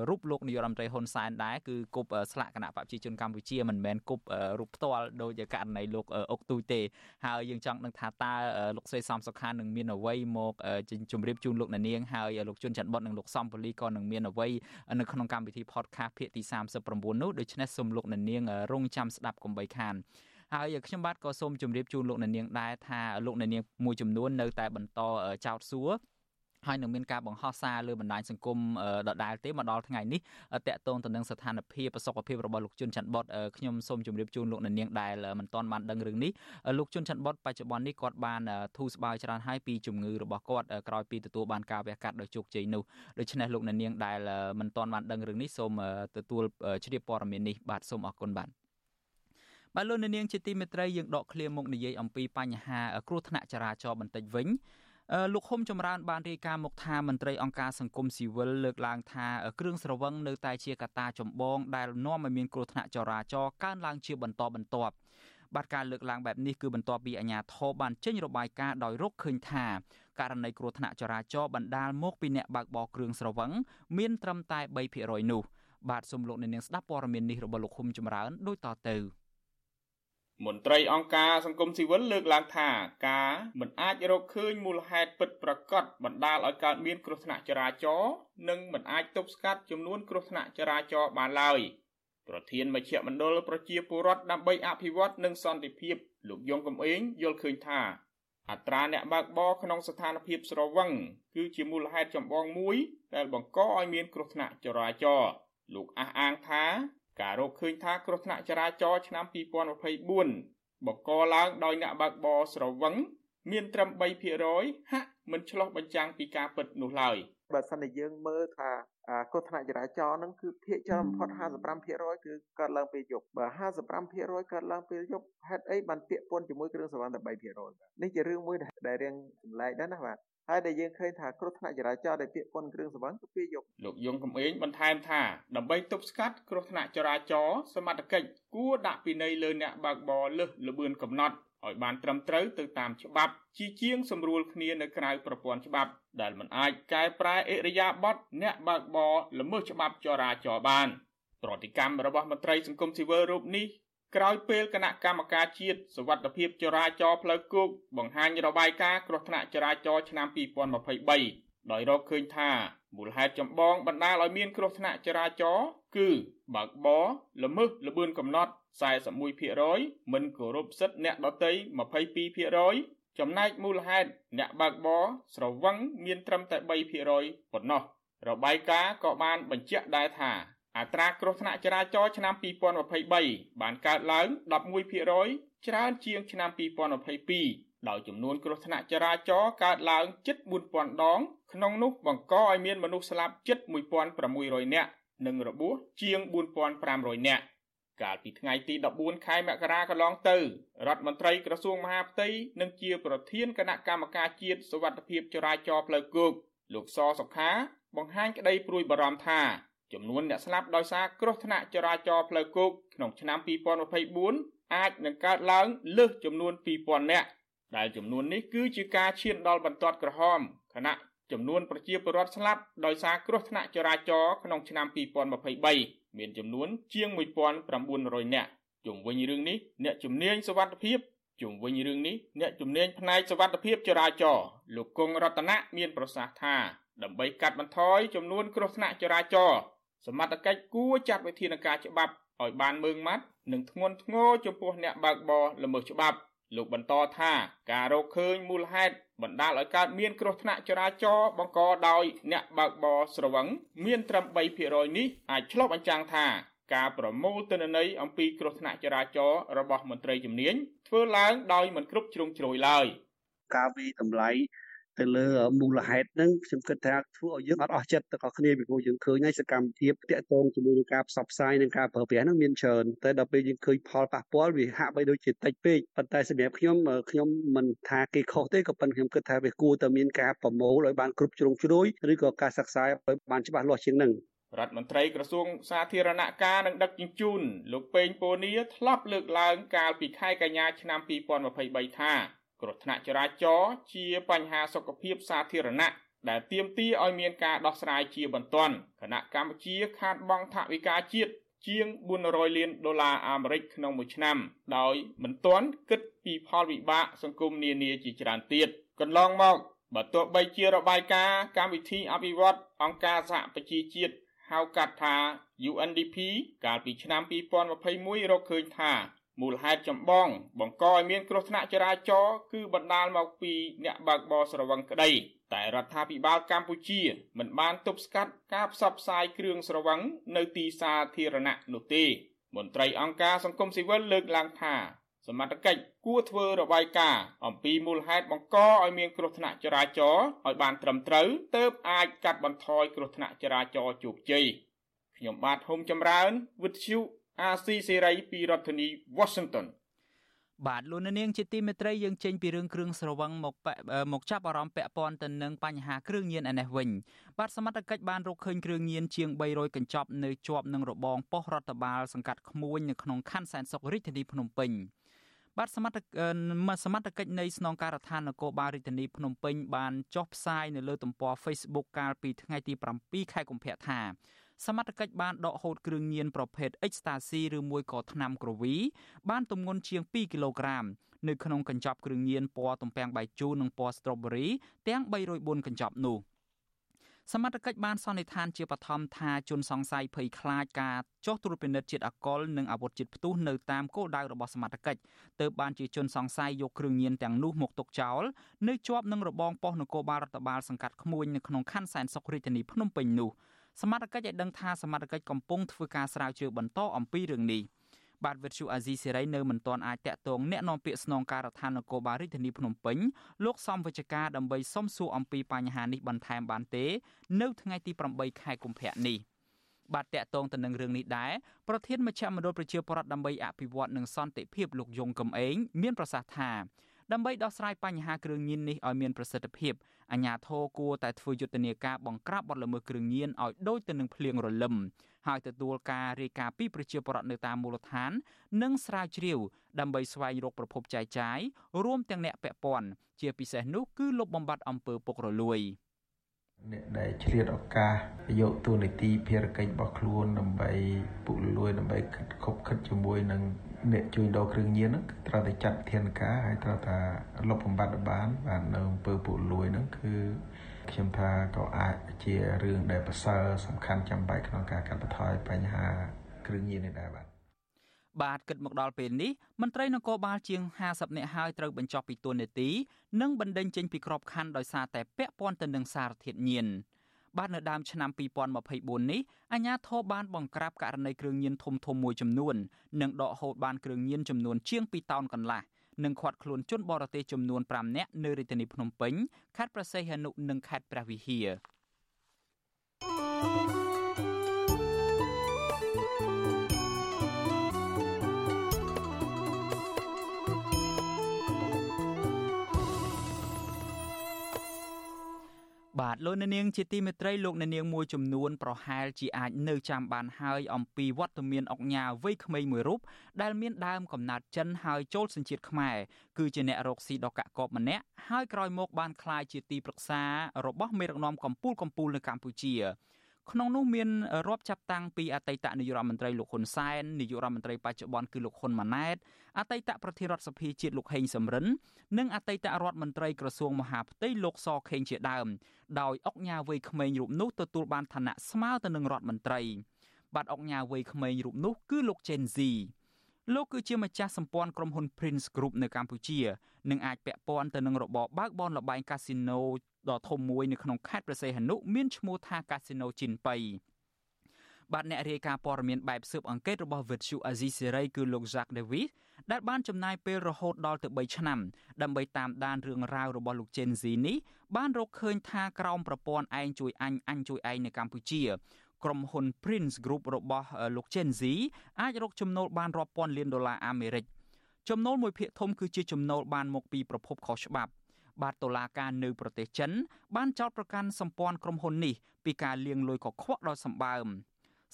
រូបលោកនាយរដ្ឋមន្ត្រីហ៊ុនសែនដែរគឺគប់ស្លាកគណៈបព្វជិជនកម្ពុជាមិនមែនគប់រូបផ្ទាល់ដោយករណីលោកអុកទូចទេហើយយើងចង់ដឹងថាតើលោកស្រីសំសុខានឹងមានអ្វីមកជម្រាបជូនលោកនាងហើយលោកជុនច័ន្ទបុតនិងលោកសំពូលីក៏នឹងមានអ្វីនៅក្នុងកម្មវិធី podcast ភាគទី39នោះដូច្នេះសូមលោកនាងរងចាំស្ដាប់កុំបីខាន ហើយខ្ញុំបាទក៏សូមជម្រាបជូនលោកអ្នកនាងដែរថាលោកអ្នកនាងមួយចំនួននៅតែបន្តចោទសួរហើយនឹងមានការបង្ហោះសារលើបណ្ដាញសង្គមដដែលទេមកដល់ថ្ងៃនេះតកតងទៅនឹងស្ថានភាពសុខភាពរបស់លោកជុនច័ន្ទបតខ្ញុំសូមជម្រាបជូនលោកអ្នកនាងដែលមិនទាន់បានដឹងរឿងនេះលោកជុនច័ន្ទបតបច្ចុប្បន្ននេះគាត់បានធូរស្បើយច្រើនហើយពីជំងឺរបស់គាត់ក្រោយពីទទួលបានការវះកាត់ដោយជោគជ័យនោះដូច្នេះលោកអ្នកនាងដែលមិនទាន់បានដឹងរឿងនេះសូមទទួលជ្រាបព័ត៌មាននេះបាទសូមអរគុណបាទ បាទលោកនាងជាទីមេត្រីយើងដកឃ្លាមកនិយាយអំពីបញ្ហាគ្រោះថ្នាក់ចរាចរណ៍បន្តិចវិញលោកហ៊ុំចម្រើនបានរាយការណ៍មកថាមន្ត្រីអង្គការសង្គមស៊ីវិលលើកឡើងថាគ្រឿងស្រវឹងនៅតែជាកត្តាចម្បងដែលនាំឲ្យមានគ្រោះថ្នាក់ចរាចរណ៍កើនឡើងជាបន្តបន្ទាប់បាទការលើកឡើងបែបនេះគឺបន្ទាប់ពីអាជ្ញាធរបានចេញរបាយការណ៍ដោយរកឃើញថាករណីគ្រោះថ្នាក់ចរាចរណ៍បណ្ដាលមកពីអ្នកបើកបរគ្រឿងស្រវឹងមានត្រឹមតែ3%នោះបាទសូមលោកអ្នកនាងស្ដាប់ព័ត៌មាននេះរបស់លោកហ៊ុំចម្រើនដូចតទៅ។ មន្ត្រីអង្គការសង្គមស៊ីវិលលើកឡើងថាការមិនអាចរកឃើញមូលហេតុពិតប្រាកដបណ្ដាលឲ្យកើតមានគ្រោះថ្នាក់ចរាចរណ៍និងមិនអាចទប់ស្កាត់ចំនួនគ្រោះថ្នាក់ចរាចរណ៍បានឡើយប្រធានមជ្ឈមណ្ឌលប្រជាពលរដ្ឋដើម្បីអភិវឌ្ឍនិងសន្តិភាពលោកយងកំឯងយល់ឃើញថាអត្រាអ្នកបើកបរក្នុងស្ថានភាពស្រវឹងគឺជាមូលហេតុចម្បងមួយដែលបង្កឲ្យមានគ្រោះថ្នាក់ចរាចរណ៍លោកអះអាងថា ការរកឃើញថាគ្រោះថ្នាក់ចរាចរណ៍ឆ្នាំ2024បង្កឡើងដោយអ្នកបើកបរស្រវឹងមានត្រឹម3%ហាក់មិនឆ្លុះបញ្ចាំងពីការពិតនោះឡើយបើសិនជាយើងមើលថាគ្រោះថ្នាក់ចរាចរណ៍ហ្នឹងគឺភាគច្រើនបំផុត55%គឺកើតឡើងពេលយប់បើ55%កើតឡើងពេលយប់ហេតុអីបានពាក់ព័ន្ធជាមួយគ្រឿងសង្វឹងតែ3%នេះជារឿងមួយដែលរៀងចម្លែកដែរណាបាទ ហើយដែលយើងឃើញថាគ្រោះថ្នាក់ចរាចរណ៍ដែលពាក់ព័ន្ធគ្រឿងសង្វឹងគឺពេលយប់លោកយងកំឯងបន្ថែមថាដើម្បីទប់ស្កាត់គ្រោះថ្នាក់ចរាចរណ៍សមត្ថកិច្ចគួរដាក់ពិន័យលើអ្នកបើកបរលើសល្បឿនកំណត់ឲ្យបានត្រឹមត្រូវទៅតាមច្បាប់ជាជាងសម្រួលគ្នានៅក្រៅប្រព័ន្ធច្បាប់ ដែលមិនអាចកែប្រែអិរិយាបថអ្នកបើកបរល្មើសច្បាប់ចរាចរណ៍បានប្រតិកម្មរបស់មន្ត្រីសង្គមស៊ីវិលរូបនេះ ក្រោយពេលគណៈកម្មការជាតិសវត្ថភាពចរាចរណ៍ផ្លូវគោកបង្ហាញរបាយការណ៍គ្រោះថ្នាក់ចរាចរណ៍ឆ្នាំ2023ដោយរកឃើញថាមូលហេតុចម្បងបណ្ដាលឲ្យមានគ្រោះថ្នាក់ចរាចរណ៍គឺបើកបរល្មើសល្បឿនកំណត់41%មិនគោរពសិទ្ធិអ្នកដទៃ22%ចំណែកមូលហេតុអ្នកបើកបរស្រវឹងមានត្រឹមតែ3%ប៉ុណ្ណោះរបាយការណ៍ក៏បានបញ្ជាក់ដែរថា អត្រាគ្រោះថ្នាក់ចរាចរណ៍ឆ្នាំ2023បានកើតឡើង11%ច្រើនជាងឆ្នាំ2022ដោយចំនួនគ្រោះថ្នាក់ចរាចរណ៍កើតឡើងជិត4000ដង ក្នុងនោះបង្កឲ្យមានមនុស្សស្លាប់ជិត1600នាក់និងរបួសជាង4500នាក់កាលពីថ្ងៃទី14ខែមករាកន្លងទៅរដ្ឋមន្ត្រីក្រសួងមហាផ្ទៃនិងជាប្រធានគណៈកម្មការជាតិសុវត្ថិភាពចរាចរណ៍ផ្លូវគោកលោកសសុខាបង្ហាញក្តីព្រួយបារម្ភថា ចំនួនអ្នកស្លាប់ដោយសារគ្រោះថ្នាក់ចរាចរណ៍ផ្លូវគោកក្នុងឆ្នាំ2024អាចនឹងកើតឡើងលើសចំនួន2000នាក់ដែលចំនួននេះគឺជាការឈានដល់បន្ទាត់ក្រហមខណៈចំនួនប្រជាពលរដ្ឋស្លាប់ដោយសារគ្រោះថ្នាក់ចរាចរណ៍ក្នុងឆ្នាំ2023មានចំនួនជាង1900នាក់ជុំវិញរឿងនេះអ្នកជំនាញសវត្ថភាពជុំវិញរឿងនេះអ្នកជំនាញផ្នែកសវត្ថភាពចរាចរណ៍លោកគង់រតនៈមានប្រសាសន៍ថាដើម្បីកាត់បន្ថយចំនួនគ្រោះថ្នាក់ចរាចរណ៍ សមត្ថកិច្ចគួរចាត់វិធានការច្បាប់ឲ្យបានម៉ឺងម៉ាត់និងធ្ងន់ធ្ងរចំពោះអ្នកបើកបរល្មើសច្បាប់លោកបន្តថាការរកឃើញមូលហេតុបណ្ដាលឲ្យកើតមានគ្រោះថ្នាក់ចរាចរណ៍បង្កដោយអ្នកបើកបរស្រវឹងមានត្រឹម3%នេះអាចឆ្លុះបញ្ចាំងថាការប្រមូលទិន្នន័យអំពីគ្រោះថ្នាក់ចរាចរណ៍របស់មន្ត្រីជំនាញធ្វើឡើងដោយមិនគ្រប់ជ្រុងជ្រោយឡើយការវិតម្លៃ ទៅលើមូលហេតុហ្នឹងខ្ញុំគិតថាធ្វើឲ្យយើងអត់អស់ចិត្តទាំងអស់គ្នាពីព្រោះយើងឃើញហើយសកម្មភាពតាក់ទងជាមួយនឹងការផ្សព្វផ្សាយនិងការប្រើប្រាស់ហ្នឹងមានច្រើនតែដល់ពេលយើងឃើញផលប៉ះពាល់វាហាក់បីដូចជាតិចពេកប៉ុន្តែសម្រាប់ខ្ញុំខ្ញុំមិនថាគេខុសទេក៏ប៉ុន្តែខ្ញុំគិតថាវាគួរតែមានការប្រមូលឲ្យបានគ្រប់ជ្រុងជ្រោយឬក៏ការសិក្សាឲ្យបានច្បាស់លាស់ជាងហ្នឹងរដ្ឋមន្ត្រីក្រសួងសាធារណការនិងដឹកជញ្ជូនលោកពេងពូនីធ្លាប់លើកឡើងកាលពីខែកញ្ញាឆ្នាំ2023ថា គ្រោះថ្នាក់ចរាចរណ៍ជាបញ្ហាសុខភាពសាធារណៈដែលទាមទារឲ្យមានការដោះស្រាយជាបន្ទាន់គណៈកម្ពុជាខាតបង់ថវិកាជាតិជាង400លានដុល្លារអាមេរិកក្នុងមួយឆ្នាំ ដោយមិនទាន់គិតពីផលវិបាកសង្គមនានាជាច្រើនទៀតកន្លងមកបើទោះបីជារបាយការណ៍កម្មវិធីអភិវឌ្ឍអង្គការសហប្រជាជាតិហៅកាត់ថា UNDP កាលពីឆ្នាំ2021រកឃើញថា មូលហេតុចម្បង បង្កឲ្យមានគ្រោះថ្នាក់ចរាចរណ៍គឺបណ្ដាលមកពីអ្នកបើកបរស្រវឹងក្តីតែរដ្ឋាភិបាលកម្ពុជា មិនបានទប់ស្កាត់ការផ្សព្វផ្សាយគ្រឿងស្រវឹងនៅទីសាធារណៈនោះទេមន្ត្រីអង្គការសង្គមស៊ីវិលលើកឡើងថាសមត្ថកិច្ចគួរធ្វើរបាយការណ៍អំពីមូលហេតុបង្កឲ្យមានគ្រោះថ្នាក់ចរាចរណ៍ឲ្យបានត្រឹមត្រូវទើបអាចកាត់បន្ថយគ្រោះថ្នាក់ចរាចរណ៍ជោគជ័យខ្ញុំបាទហុំចម្រើនវិទ្យុ អាស៊ីសេរីពីរដ្ឋធានី Washington បាទលោកនាងជាទីមេត្រីយើងចេញពីរឿងគ្រឿងស្រវឹងមកមកចាប់អារម្មណ៍ពាក់ព័ន្ធទៅនឹងបញ្ហាគ្រឿងញៀនឯនេះវិញបាទសមត្ថកិច្ចបានរកឃើញគ្រឿងញៀនជាង300កញ្ចប់នៅជាប់នឹងរបងប៉ុស្តិ៍រដ្ឋបាលសង្កាត់ក្មួយនៅក្នុងខណ្ឌសែនសុខរាជធានីភ្នំពេញបាទសមត្ថសមត្ថកិច្ចនៃស្នងការដ្ឋាននគរបាលរាជធានីភ្នំពេញបានចុះផ្សាយនៅលើទំព័រ Facebook កាលពីថ្ងៃទី7ខែកុម្ភៈថា សមត្ថកិច្ចបានដកហូតគ្រឿងញៀនប្រភេទ Ecstasy ឬមួយក៏ថ្នាំក្រវី បានទម្ងន់ជាង2គីឡូក្រាមនៅក្នុងកញ្ចប់គ្រឿងញៀនពណ៌ទំពាំងបាយជូរនិងពណ៌ Strawberry ទាំង304កញ្ចប់នោះសមត្ថកិច្ចបានសន្និដ្ឋានជាបឋមថាជនសង្ស័យភ័យខ្លាចការចោះត្រួតពិនិត្យជាតិអាល់កុលនិងអាវុធជាតិផ្ទុះនៅតាមគោលដៅរបស់សមត្ថកិច្ចទើបបានជាជនសង្ស័យយកគ្រឿងញៀនទាំងនោះមកទុកចោលនៅជាប់នឹងរបងប៉ុស្តិ៍នគរបាលរដ្ឋបាលសង្កាត់ក្មួយនៅក្នុងខណ្ឌសែនសុខរាជធានីភ្នំពេញនោះ សមត្ថកិច្ចឲ្យដឹងថាសមត្ថកិច្ចកំពុងធ្វើការស្រាវជ្រាវបន្តអំពីរឿងនេះបាទវិទ្យុអាស៊ីសេរីនៅមិនទាន់អាចតាក់ទងអ្នកនាំពាក្យស្នងការដ្ឋាននគរបាលរាជធានីភ្នំពេញលោកសំវិជ្ជការដើម្បីសុំសួរអំពីបញ្ហានេះបន្ថែមបានទេ នៅថ្ងៃទី8ខែកុម្ភៈនេះបាទតាក់ទងទៅនឹងរឿងនេះដែរប្រធានមជ្ឈមណ្ឌលប្រជាពលរដ្ឋដើម្បីអភិវឌ្ឍនិងសន្តិភាពលោកយងកំឯងមានប្រសាសន៍ថា ដើម្បីដោះស្រាយបញ្ហាគ្រឿងញៀននេះឲ្យមានប្រសិទ្ធភាពអាជ្ញាធរគួរតែធ្វើយុទ្ធនាការបង្ក្រាបបទល្មើសគ្រឿងញៀនឲ្យដូចទៅនឹងភ្លៀងរលឹមហើយទទួលការរាយការណ៍ពីប្រជាពលរដ្ឋនៅតាមមូលដ្ឋាន និងស្រាវជ្រាវដើម្បីស្វែងរកប្រភពចែកចាយរួមទាំងអ្នកពាក់ព័ន្ធជាពិសេសនោះគឺលុបបំបាត់អំពើពុករលួយ។ អ្នកដែលឆ្លៀតឱកាសយកទូនីតិភារកិច្ចរបស់ខ្លួនដើម្បីពុករលួយដើម្បីខិតខົບខិតជាមួយនឹងអ្នកជួញដូរគ្រឿងញៀនហ្នឹងត្រូវតែចាត់ធានការហើយត្រូវតែលុបបំបាត់បានបាននៅអំពើពុករលួយហ្នឹងគឺខ្ញុំថាក៏អាចជារឿងដែលប្រសើរសំខាន់ចាំបាច់ក្នុងការកាត់បន្ថយបញ្ហាគ្រឿងញៀននេះដែរបាទ បាទគិតមកដល់ពេលនេះមន្ត្រីនគរបាលជាង50នាក់ហើយត្រូវបញ្ចុះពីតួនាទីនិងបណ្ដេញចេញពីក្របខ័ណ្ឌដោយសារតែពាក់ព័ន្ធទៅនឹងសារធាតុញៀនបាទនៅដើមឆ្នាំ2024នេះអាជ្ញាធរបានបង្ក្រាបករណីគ្រឿងញៀនធំធំមួយចំនួននិងដកហូតបានគ្រឿងញៀនចំនួនជាង2តោនកន្លះនិងឃាត់ខ្លួនជនបរទេសចំនួន5នាក់នៅរាជធានីភ្នំពេញខេត្តព្រះសីហនុនិងខេត្តព្រះវិហារ បាទលោកអ្នកនាងជាទីមេត្រីលោកអ្នកនាងមួយចំនួនប្រហែលជាអាចនៅចាំបានហើយអំពីវត្តមានអុកញ៉ាវ័យក្មេងមួយរូបដែលមានដើមកំណើតចិនហើយចូលសញ្ជាតិខ្មែរគឺជាអ្នករកស៊ីដ៏កាក់កបម្នាក់ហើយក្រោយមកបានក្លាយជាទីប្រឹក្សារបស់មេដឹកនាំកម្ពុជាកម្ពុជានៅកម្ពុជា ក្នុងនោះមានរាប់ចាប់តាំងពីអតីតនាយករដ្ឋមន្ត្រីលោកហ៊ុនសែននាយករដ្ឋមន្ត្រីបច្ចុប្បន្នគឺលោកហ៊ុនម៉ាណែតអតីតប្រធានរដ្ឋសភាជាតិលោកហេងសំរិននិងអតីតរដ្ឋមន្ត្រីក្រសួងមហាផ្ទៃលោកសខេងជាដើមដោយអុកញ៉ាវ័យក្មេងរូបនោះទទួលបានឋានៈស្មើទៅនឹងរដ្ឋមន្ត្រីបាទអុកញ៉ាវ័យក្មេងរូបនោះគឺលោក Gen Z លោកគឺជាម្ចាស់សម្ព័ន្ធក្រុមហ៊ុន Prince Group នៅកម្ពុជានិងអាចពាក់ព័ន្ធទៅនឹងរបបបើកបនលបែងកាស៊ីណូដ៏ធំមួយនៅក្នុងខេត្តព្រះសីហនុមានឈ្មោះថាកាស៊ីណូជីនប៉ៃបាទអ្នករាយការណ៍ព័ត៌មានបែបស៊ើបអង្កេតរបស់ Virtue Azizi Serai គឺលោក Jacques Davis ដែលបានចំណាយពេលរហូតដល់ទៅ3ឆ្នាំដើម្បីតាមដានរឿងរ៉ាវរបស់លោក Gen Z នេះបានរកឃើញថាក្រោមប្រព័ន្ធឯងជួយអញអញជួយឯងនៅកម្ពុជា ក្រុមហ៊ុន Prince Group របស់លោក Gen Z អាចរកចំណូលបានរាប់ពាន់លានដុល្លារអាមេរិកចំណូលមួយភាគធំគឺជាចំណូលបានមកពីប្រភពខុសច្បាប់បាទតុលាការនៅប្រទេសចិន បានចោទប្រកាន់សម្ព័ន្ធក្រុមហ៊ុននេះពីការលាងលុយកខ្វក់ដោយសម្បើម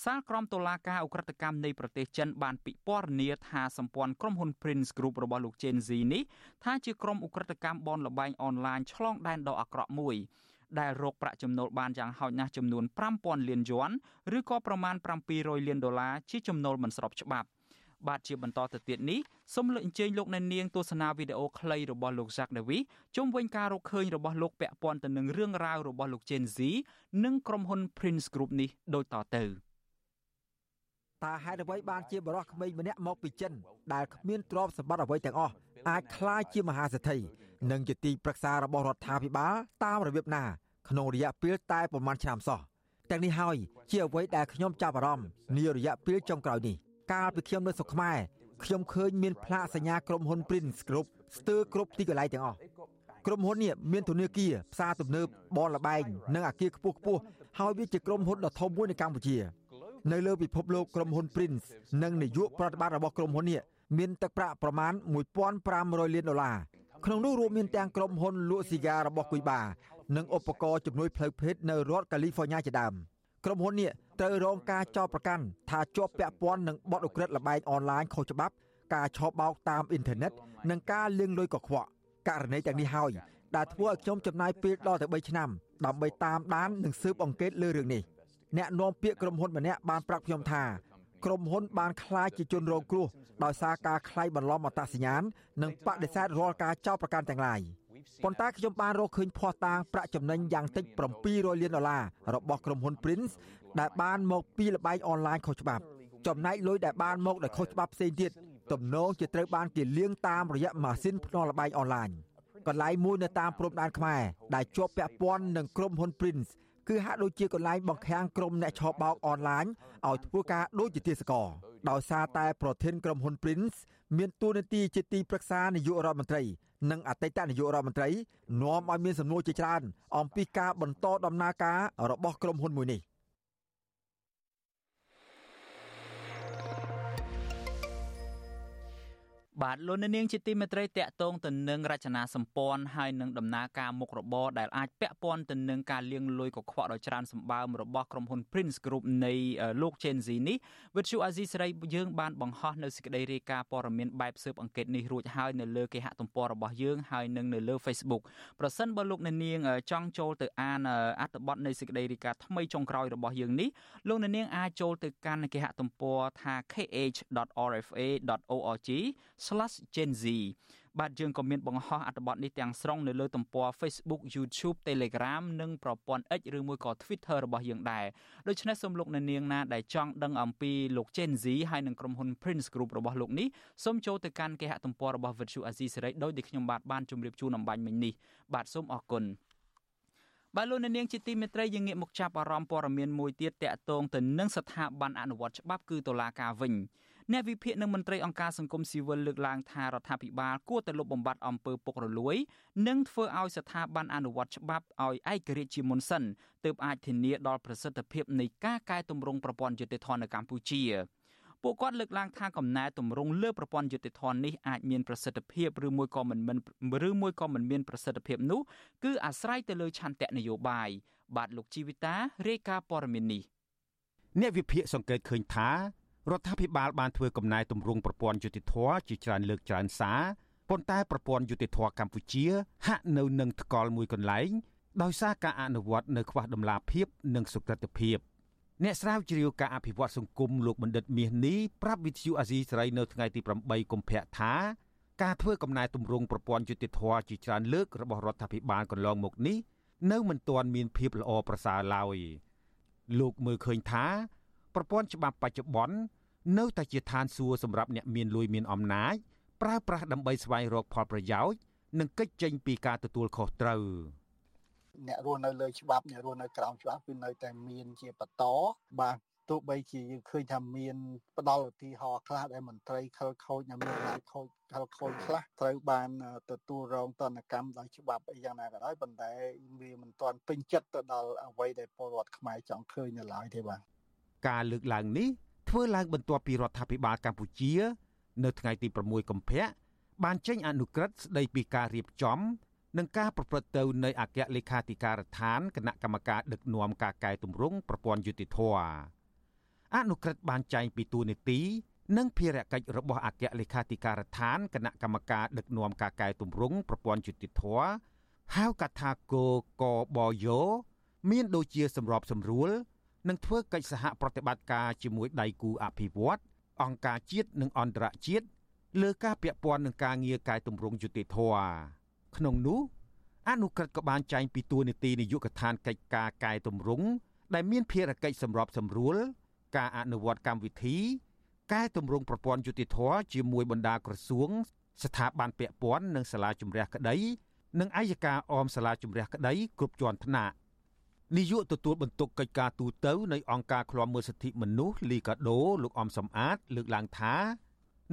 សាលក្រមតុលាការអ ுக ្រិតកម្មនៃប្រទេសចិនបានពិពណ៌នាថាសម្ព័ន្ធក្រុមហ៊ុន Prince Group របស់លោក Chen Zi នេះថាជាក្រុមអ ுக ្រិតកម្មបនលបែងអនឡាញឆ្លងដែនដ៏អាក្រក់មួយ ដែលរកប្រាក់ចំណូលបានយ៉ាងហោចណាស់ចំនួន5000លានយួនឬក៏ប្រមាណ700លានដុល្លារជាចំណូលមិនស្របច្បាប់បាទជាបន្តទៅទៀតនេះសូមលើកអញ្ជើញលោកអ្នកនាងទស្សនាវីដេអូខ្លីរបស់លោក Jack Davis ជុំវិញការរកឃើញរបស់លោកពាក់ព័ន្ធទៅនឹងរឿងរ៉ាវរបស់លោក Gen Z និងក្រុមហ៊ុន Prince Group នេះដូចតទៅ។តើហេតុអ្វីបានជាបរិះក្មេងម្នាក់មកពីចិនដែលគ្មានទ្រព្យសម្បត្តិអ្វីទាំងអស់ អាចក្លាយជាមហាសេដ្ឋីនិងជាទីប្រឹក្សារបស់រដ្ឋាភិបាលតាមរបៀបណាក្នុងរយៈពេលតែប្រមាណឆ្នាំសោះទាំងនេះហើយជាអ្វីដែលខ្ញុំចាប់អារម្មណ៍នារយៈពេលចុងក្រោយនេះកាលពីខ្ញុំនៅស្រុកខ្មែរខ្ញុំឃើញមានផ្លាកសញ្ញាក្រុមហ៊ុន Prince Group ស្ទើរគ្រប់ទីកន្លែងទាំងអស់ក្រុមហ៊ុននេះមានធនាគារផ្សារទំនើបបនលបែងនិងអគារខ្ពស់ខ្ពស់ហើយវាជាក្រុមហ៊ុនដ៏ធំមួយនៅកម្ពុជានៅលើពិភពលោកក្រុមហ៊ុន Prince និងនាយកប្រតិបត្តិរបស់ក្រុមហ៊ុននេះ មានទឹកប្រាក់ប្រមាណ1500លានដុល្លារក្នុងនោះរួមមានទាំងក្រុមហ៊ុនលក់ស៊ីហ្គារបស់គុយបានិងឧបករណ៍ជំនួយផ្លូវភេទនៅរដ្ឋកាលីហ្វ័រញ៉ាជាដើមក្រុមហ៊ុននេះត្រូវរងការចោទប្រកាន់ថាជាប់ពាក់ព័ន្ធនឹងបទឧក្រិដ្ឋលបែងអនឡាញខុសច្បាប់ការឆបោកតាមអ៊ីនធឺណិតនិងការលាងលុយកខ្វក់ករណីទាំងនេះហើយដែលធ្វើឲ្យខ្ញុំចំណាយពេលដល់ទៅ3ឆ្នាំដើម្បីតាមដាននិងស៊ើបអង្កេតលើរឿងនេះអ្នកនាំពាក្យក្រុមហ៊ុនម្នាក់បានប្រាប់ខ្ញុំថា ក្រុមហ៊ុនបានខ្លាចជាជនរងគ្រោះដោយសារការខ្លាយបន្លំអត្តសញ្ញាណនិងបដិសេធរាល់ការចោទប្រកាន់ទាំងឡាយប៉ុន្តែខ្ញុំបានរកឃើញភស្តុតាងប្រាក់ចំណេញយ៉ាងតិច700លានដុល្លាររបស់ក្រុមហ៊ុន Prince ដែលបានមកពីលបែងអនឡាញខុសច្បាប់ចំណែកលុយដែលបានមកដោយខុសច្បាប់ផ្សេងទៀតទំនងជាត្រូវបានគេលាងតាមរយៈម៉ាស៊ីនភ្នាល់លបែងអនឡាញកន្លែងមួយនៅតាមព្រំដែនខ្មែរដែលជាប់ពាក់ព័ន្ធនឹងក្រុមហ៊ុន Prince គឺហាក់ដូចជាកន្លែងបង្ខាំងក្រុមអ្នកឆបោកអនឡាញឲ្យធ្វើការដូចជាទាសករដោយសារតែប្រធានក្រុមហ៊ុន Prince មានតួនាទីជាទីប្រឹក្សានាយករដ្ឋមន្ត្រី និងអតីតនាយករដ្ឋមន្ត្រីនាំឲ្យមានសំណួរជាច្រើនអំពីការបន្តដំណើរការរបស់ក្រុមហ៊ុនមួយនេះ បាទលោកនាងជាទីមេត្រីតកតងទៅនឹងរចនាសម្ព័ន្ធហើយនឹងដំណើរការមុខរបរដែលអាចពាក់ព័ន្ធទៅនឹងការលាងលុយកខ្វក់ដ៏ច្រើនសម្បើមរបស់ក្រុមហ៊ុន Prince Group នៃលោក Gen Z នេះវិទ្យុអាស៊ីសេរីយើងបានបង្ហោះនៅសេចក្តីរាយការណ៍ព័ត៌មានបែបស៊ើបអង្កេតនេះរួចហើយនៅលើគេហទំព័ររបស់យើងហើយនឹងនៅលើ Facebook ប្រសិនបើលោកនាងចង់ចូលទៅអានអត្ថបទនៃសេចក្តីរាយការណ៍ថ្មីចុងក្រោយរបស់យើងនេះលោកនាងអាចចូលទៅកាន់គេហទំព័រថា kh.rfa.org /Gen Z បាទយើងក៏មានបង្ហោះអត្ថបទនេះទាំងស្រុងនៅលើទំព័រ Facebook YouTube Telegram និងប្រព័ន្ធ X ឬមួយក៏ Twitter របស់យើងដែរដូច្នេះសូមលោកអ្នកនាងណាដែលចង់ដឹងអំពីលោក Gen Z ហើយនិងក្រុមហ៊ុន Prince Group របស់លោកនេះសូមចូលទៅកាន់គេហទំព័ររបស់ Virtual Asia សេរីដោយដែលខ្ញុំបាទបានជម្រាបជូនអំបញ្ញមិញនេះបាទសូមអរគុណបាទលោកអ្នកនាងជាទីមេត្រីយើងងាកមកចាប់អារម្មណ៍ព័ត៌មានមួយទៀតតកតងទៅនឹងស្ថាប័នអនុវត្តច្បាប់គឺតុលាការវិញ អ្នកវិភាគនិងមន្ត្រីអង្គការសង្គមស៊ីវិលលើកឡើងថារដ្ឋាភិបាលគួរតែលុបបំបាត់អំពើពុករលួយ និងធ្វើឲ្យស្ថាប័នអនុវត្តច្បាប់ឲ្យឯករាជ្យជាមុនសិនទើបអាចធានាដល់ប្រសិទ្ធភាពនៃការកែតម្រង់ប្រព័ន្ធយុតិធធម៌នៅកម្ពុជាពួកគាត់លើកឡើងថាកំណែតម្រង់លើប្រព័ន្ធយុតិធធម៌នេះអាចមានប្រសិទ្ធភាពឬមួយក៏មិនមិនឬមួយក៏មិនមានប្រសិទ្ធភាពនោះគឺអាស្រ័យទៅលើឆន្ទៈនយោបាយបាទលោកជីវិតារាយការណ៍ព័ត៌មាននេះអ្នកវិភាគសង្កេតឃើញថា រដ្ឋាភិបាលបានធ្វើកំណែទម្រង់ប្រព័ន្ធយុតិធធជាច្រើនលើកច្រើនសារប៉ុន្តែប្រព័ន្ធយុតិធធកម្ពុជា ហាក់នៅនឹងថ្កល់មួយកន្លែងដោយសារការអនុវត្តនៅខ្វះដំណាភាពនិងសុក្រឹតភាពអ្នកស្រាវជ្រាវការអភិវឌ្ឍសង្គមលោកបណ្ឌិតមាសនេះប្រាប់វិទ្យុអាស៊ីសេរីនៅថ្ងៃទី8កុម្ភៈថាការធ្វើកំណែទម្រង់ប្រព័ន្ធយុតិធធជាច្រើនលើករបស់រដ្ឋាភិបាលកន្លងមកនេះនៅមិនទាន់មានភាពល្អប្រសើរឡើយលោកមើលឃើញថា ប្រព័ន្ធច្បាប់បច្ចុប្បន្ននៅតែជាឋានសួគ៌សម្រាប់អ្នកមានលុយមានអំណាចប្រើប្រាស់ដើម្បីស្វែងរកផលប្រយោជន៍និងកិច្ចចេញពីការទទួលខុសត្រូវអ្នករស់នៅលើច្បាប់អ្នករស់នៅក្រោមច្បាប់គឺនៅតែមានជាបន្តបាទទោះបីជាយើងឃើញថាមានផ្ដាល់ឧទាហរណ៍ខ្លះដែលមន្ត្រីខលខូចនិងមានអំណាចខូចខលខូចខ្លះត្រូវបានទទួលរងទណ្ឌកម្មដោយច្បាប់អីយ៉ាងណាក៏ដោយប៉ុន្តែវាមិនទាន់ពេញចិត្តទៅដល់អ្វីដែលពលរដ្ឋខ្មែរចង់ឃើញនៅឡើយទេបាទ ការលើកឡើងនេះធ្វើឡើងបន្ទាប់ពីរដ្ឋាភិបាលកម្ពុជា នៅថ្ងៃទី6កុម្ភៈបានចេញអនុក្រឹត្យស្ដីពីការរៀបចំនិងការប្រព្រឹត្តទៅនៃអគ្គលេខាធិការដ្ឋានគណៈកម្មការដឹកនាំការកែតម្រង់ប្រព័ន្ធយុតិធធអនុក្រឹត្យបានចែងពីទួនាទីនិងភារកិច្ចរបស់អគ្គលេខាធិការដ្ឋានគណៈកម្មការដឹកនាំការកែតម្រង់ប្រព័ន្ធយុតិធធហៅកាត់ថាគោកបយោមានដូចជាសម្របសម្រួល និងធ្វើកិច្ចសហប្រតិបត្តិការជាមួយដៃគូអភិវឌ្ឍអង្គការជាតិនិងអន្តរជាតិលើការពាក់ព័ន្ធនឹងការងារកែតម្រង់យុតិធធក្នុងនោះអនុក្រឹត្យក៏បានចែងពីទួលនីតិនាយកដ្ឋានកិច្ចការកែតម្រង់ដែលមានភារកិច្ចសម្របសម្រួល ការអនុវត្តកម្មវិធី កែតម្រង់ប្រព័ន្ធយុតិធធជាមួយបណ្ដាក្រសួង ស្ថាប័នពាក់ព័ន្ធនិងសាលាជំរះក្តី និងអัยការអមសាលាជំរះក្តីគ្រប់ជាន់ថ្នាក់ នាយកទទួលបន្ទុកកិច្ចការទូតនៃអង្គការឃ្លាំមើលសិទ្ធិមនុស្សលីកាដូលោកអំសំអាត លើកឡើងថា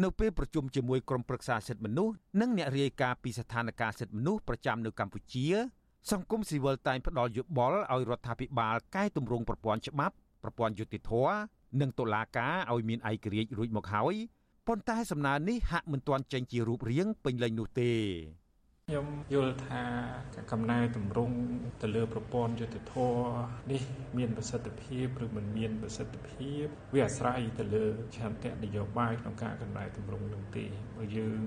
នៅពេលប្រជុំជាមួយក្រុមប្រឹក្សាសិទ្ធិមនុស្សនិងអ្នករាយការណ៍ពីស្ថានភាពសិទ្ធិមនុស្សប្រចាំនៅកម្ពុជា សង្គមស៊ីវិលតែងផ្ដល់យោបល់ឲ្យរដ្ឋាភិបាលកែតម្រង់ប្រព័ន្ធច្បាប់ប្រព័ន្ធយុតិធធនិងតុលាការឲ្យមានឯករាជ្យរួចមកហើយប៉ុន្តែសំណើនេះហាក់មិនទាន់ចេញជារូបរាងពេញលេញនោះទេ ខ្ញុំយល់ថាកំណែតម្រង់ទៅលើប្រព័ន្ធយុតិធធនេះមានប្រសិទ្ធភាពឬមិនមានប្រសិទ្ធភាពវាអាស្រ័យទៅលើឆន្ទៈនយោបាយក្នុងការកំណែតម្រង់នោះទេបើយើង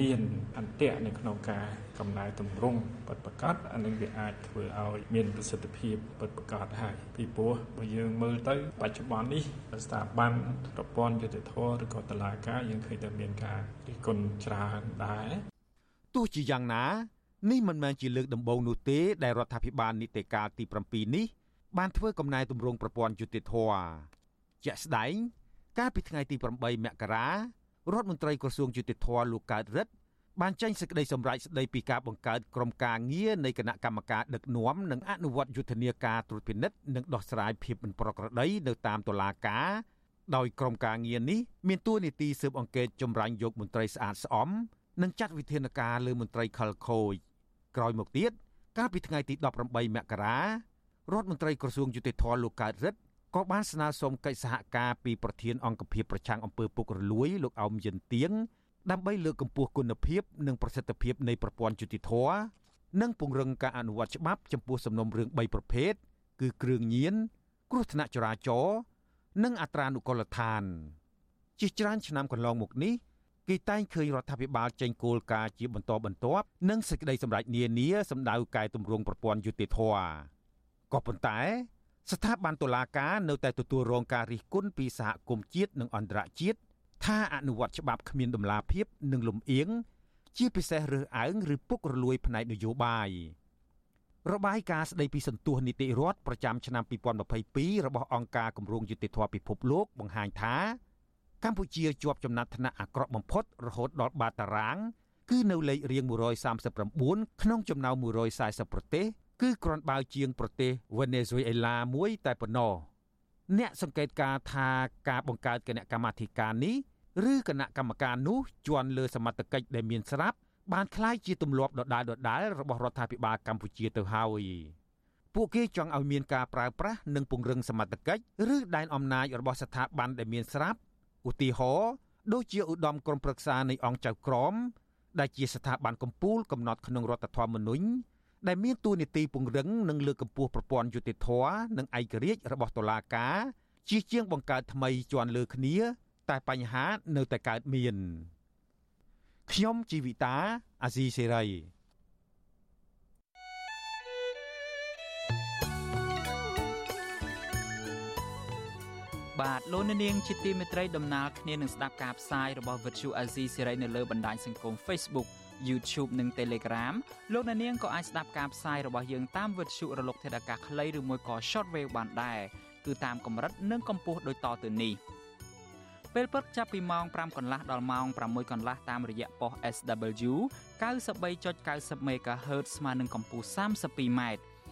មានអន្ទាក់នៅក្នុងការកំណែតម្រង់ពិតប្រាកដអានឹងវាអាចធ្វើឲ្យមានប្រសិទ្ធភាពពិតប្រាកដហើយពីព្រោះបើយើងមើលទៅបច្ចុប្បន្ននេះស្ថាប័នប្រព័ន្ធយុតិធធឬក៏តុលាការយើងឃើញតែមានការរិះគន់ច្រើនដែរ ទោះជាយ៉ាងណានេះមិនមែនជាលើកដំបូងនោះទេដែលរដ្ឋាភិបាលនីតិកាលទី7នេះបានធ្វើកំណែទម្រង់ប្រព័ន្ធយុតិធធជាក់ស្ដែង កាលពីថ្ងៃទី8មករារដ្ឋមន្ត្រីក្រសួងយុតិធធលោកកើតរិទ្ធបានចេញសេចក្តីសម្រេចស្តីពីការបង្កើតក្រុមការងារនៃគណៈកម្មការដឹកនាំនិងអនុវត្តយុទ្ធនាការត្រួតពិនិត្យនិងដោះស្រាយភាពមិនប្រក្រតីនៅតាមតុលាការដោយក្រុមការងារនេះមានតួនាទីស៊ើបអង្កេតចម្រាញ់យកមន្ត្រីស្អាតស្អំ និងចាត់វិធានការលើមន្ត្រីខលខូចក្រោយមកទៀតកាលពីថ្ងៃទី18មករារដ្ឋមន្ត្រីក្រសួងយុតិធធលោកកើតរិទ្ធក៏បានស្នើសុំកិច្ចសហការពីប្រធានអង្គភិបប្រឆាំងអំពើពុករលួយលោកអោមយិនទៀងដើម្បីលើកកម្ពស់គុណភាពនិងប្រសិទ្ធភាពនៃប្រព័ន្ធយុតិធធនិងពង្រឹងការអនុវត្តច្បាប់ចំពោះសំណុំរឿង3ប្រភេទគឺគ្រឿងញៀនគ្រោះថ្នាក់ចរាចរណ៍និងអត្រានុកូលដ្ឋានជាច្រើនឆ្នាំកន្លងមកនេះ គេតែងឃើញរដ្ឋាភិបាលចេញគោលការណ៍ជាបន្តបន្ទាប់និងសេចក្តីសម្រេចនានាសម្ដៅកែតម្រង់ប្រព័ន្ធយុតិធធក៏ប៉ុន្តែ ស្ថាប័នតុលាការនៅតែទទួលរងការរិះគន់ពីសហគមន៍ជាតិនិងអន្តរជាតិថាអនុវត្តច្បាប់គ្មានដំណាភាពនិងលំអៀងជាពិសេសរើសអើងឬពុករលួយផ្នែកនយោបាយរបាយការណ៍ស្តីពីសន្ទុះនីតិរដ្ឋប្រចាំឆ្នាំ2022របស់អង្គការគម្រោងយុតិធធពិភពលោកបង្ហាញថា កម្ពុជាជាប់ចំណាត់ថ្នាក់អាក្រក់បំផុតរហូតដល់បាតតារាង គឺនៅលេខរៀង139ក្នុងចំណោម140ប្រទេស គឺគ្រាន់បើជាងប្រទេសវេណេស៊ុយអេឡាមួយតែប៉ុណ្ណោះអ្នកសង្កេតការថាការបង្កើតគណៈកម្មាធិការនេះ ឬគណៈកម្មការនោះជន់លើសមត្ថកិច្ចដែលមានស្រាប់បានคล้ายជាទម្លាប់ដដែលដដែលរបស់រដ្ឋាភិបាលកម្ពុជាទៅហើយពួកគេចង់ឲ្យមានការប្រើប្រាស់និងពង្រឹងសមត្ថកិច្ចឬដែនអំណាចរបស់ស្ថាប័នដែលមានស្រាប់ ឧទាហរណ៍ដូចជាឧត្តមក្រុមប្រឹក្សានៃអង្គចៅក្រមដែលជាស្ថាប័នកម្ពុជាកំណត់ក្នុងរដ្ឋធម្មនុញ្ញដែលមានតួនាទីពង្រឹងនិងលើកកម្ពស់ប្រព័ន្ធយុតិធធនិងឯករាជ្យរបស់តុលាការជាជាងបង្កើតថ្មីជាន់លើគ្នា តែបញ្ហានៅតែកើតមានខ្ញុំជីវិតាអាស៊ីសេរី បាទលោកនាងជាទីមេត្រីដំណើរគ្នានឹងស្ដាប់ការផ្សាយរបស់ Virtual Azizi សេរីនៅលើបណ្ដាញសង្គម Facebook YouTube និង Telegram លោកអ្នកនាងក៏អាចស្ដាប់ការផ្សាយរបស់យើងតាម Virtual រលកធាតុអាកាសខ្លីឬមួយក៏ Shortwave បានដែរគឺតាមកម្រិតនិងកម្ពស់ដូចតទៅនេះពេលព្រឹកចាប់ពីម៉ោង5កន្លះដល់ម៉ោង6កន្លះតាមរយៈប៉ុស SW 93.90 MHz ស្មើនឹងកម្ពស់ 32m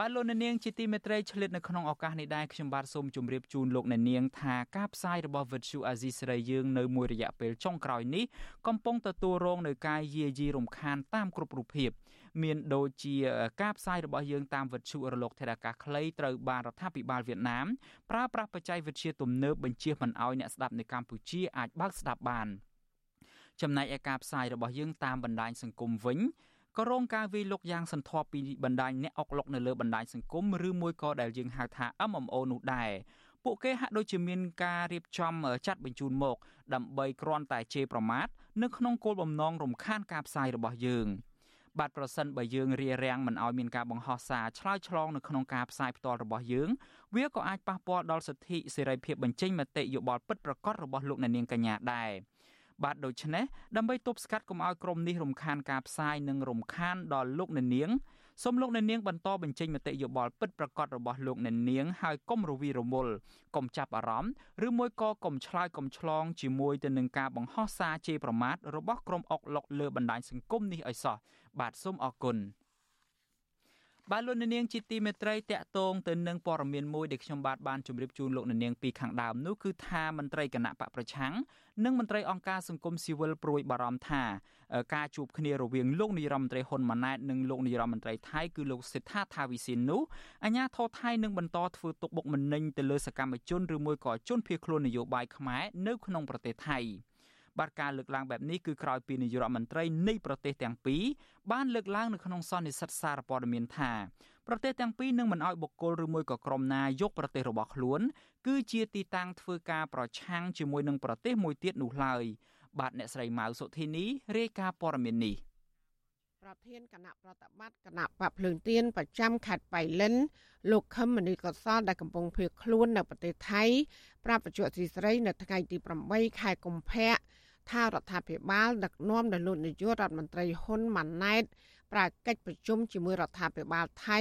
បាទលោកអ្នកនាងជាទីមេត្រីឆ្លៀតនៅក្នុងឱកាសនេះដែរខ្ញុំបាទសូមជម្រាបជូនលោកអ្នកនាងថាការផ្សាយរបស់ Vuthu Azizi សេរីយើងនៅមួយរយៈពេលចុងក្រោយនេះកំពុងទទួលរងនឹងការយាយីរំខានតាមគ្រប់រូបភាពមានដូចជាការផ្សាយរបស់យើងតាមវិទ្យុរលកថេដាកាខ្លីត្រូវបានរដ្ឋាភិបាលវៀតណាមប្រើប្រាស់បច្ចេកវិទ្យាទំនើបបញ្ជាមិនឲ្យអ្នកស្ដាប់នៅកម្ពុជាអាចបើកស្ដាប់បានចំណែកឯការផ្សាយរបស់យើងតាមបណ្ដាញសង្គមវិញ ក៏រងការវាយលុកយ៉ាងសន្ធាប់ពីបណ្ដាញអ្នកអុកឡុកនៅលើបណ្ដាញសង្គមឬមួយក៏ដែលយើងហៅថា MMO នោះដែរពួកគេហាក់ដូចជាមានការរៀបចំចាត់បញ្ជូនមក ដើម្បីគ្រាន់តែជេរប្រមាថនៅក្នុងគោលបំណងរំខានការផ្សាយរបស់យើងបាទប្រសិនបើយើងរារាំងមិនឲ្យមានការបង្ហោះសារឆ្លើយឆ្លងនៅក្នុងការផ្សាយផ្ទាល់របស់យើង វាក៏អាចប៉ះពាល់ដល់សិទ្ធិសេរីភាពបញ្ចេញមតិយោបល់ពិតប្រាកដរបស់លោកអ្នកនាងកញ្ញាដែរ បាទដូច្នេះដើម្បីទប់ស្កាត់កុំឲ្យក្រុមនេះរំខានការផ្សាយនិងរំខានដល់លោកអ្នកនាងសូមលោកអ្នកនាងបន្តបញ្ចេញមតិយោបល់ពិតប្រាកដរបស់លោកអ្នកនាងហើយកុំរវីរមូលកុំចាប់អារម្មណ៍ឬមួយក៏កុំឆ្លើយកុំឆ្លងជាមួយទៅនឹងការបង្ហោះសារជេរប្រមាថរបស់ក្រុមអុកឡុកលើបណ្ដាញសង្គមនេះឲ្យសោះបាទសូមអរគុណ បាទលោកនាងជាទីមេត្រីតកតងទៅនឹងព័ត៌មានមួយដែលខ្ញុំបាទបានជម្រាបជូនលោកនាងពីខាងដើមនោះគឺថាមន្ត្រីគណៈបកប្រឆាំងនិងមន្ត្រីអង្គការសង្គមស៊ីវិលព្រួយបារម្ភថាការជួបគ្នារវាងលោកនាយរដ្ឋមន្ត្រីហ៊ុនម៉ាណែតនិងលោកនាយរដ្ឋមន្ត្រីថៃគឺលោកសេដ្ឋាថាវិសិននោះអាញាធរថៃនឹងបន្តធ្វើទុកបុកម្នេញទៅលើសកម្មជនឬមួយក៏ជនភៀសខ្លួននយោបាយខ្មែរនៅក្នុងប្រទេសថៃ បាទការលើកឡើងបែបនេះគឺក្រោយពីនាយករដ្ឋមន្ត្រីនៃប្រទេសទាំងពីរបានលើកឡើងនៅក្នុងសន្និសីទសារព័ត៌មានថាប្រទេសទាំងពីរនឹងមិនអោយបុគ្គលឬមួយក៏ក្រុមណាយកប្រទេសរបស់ខ្លួន គឺជាទីតាំងធ្វើការប្រឆាំងជាមួយនឹងប្រទេសមួយទៀតនោះឡើយបាទអ្នកស្រីម៉ៅសុធីនីរាយការណ៍ព័ត៌មាននេះប្រធានគណៈប្រតិបត្តិគណៈបកភ្លើងទៀនប្រចាំខេត្តបៃលិនលោកខឹមមនីកសលដែលកំពុងភៀសខ្លួននៅប្រទេសថៃប្រាប់បច្ចុប្បន្នទីស្រី នៅថ្ងៃទី8ខែកុម្ភៈ ថារដ្ឋាភិបាលដឹកនាំដោយលោកនាយករដ្ឋមន្ត្រីហ៊ុនម៉ាណែតប្រើកិច្ចប្រជុំជាមួយរដ្ឋាភិបាលថៃ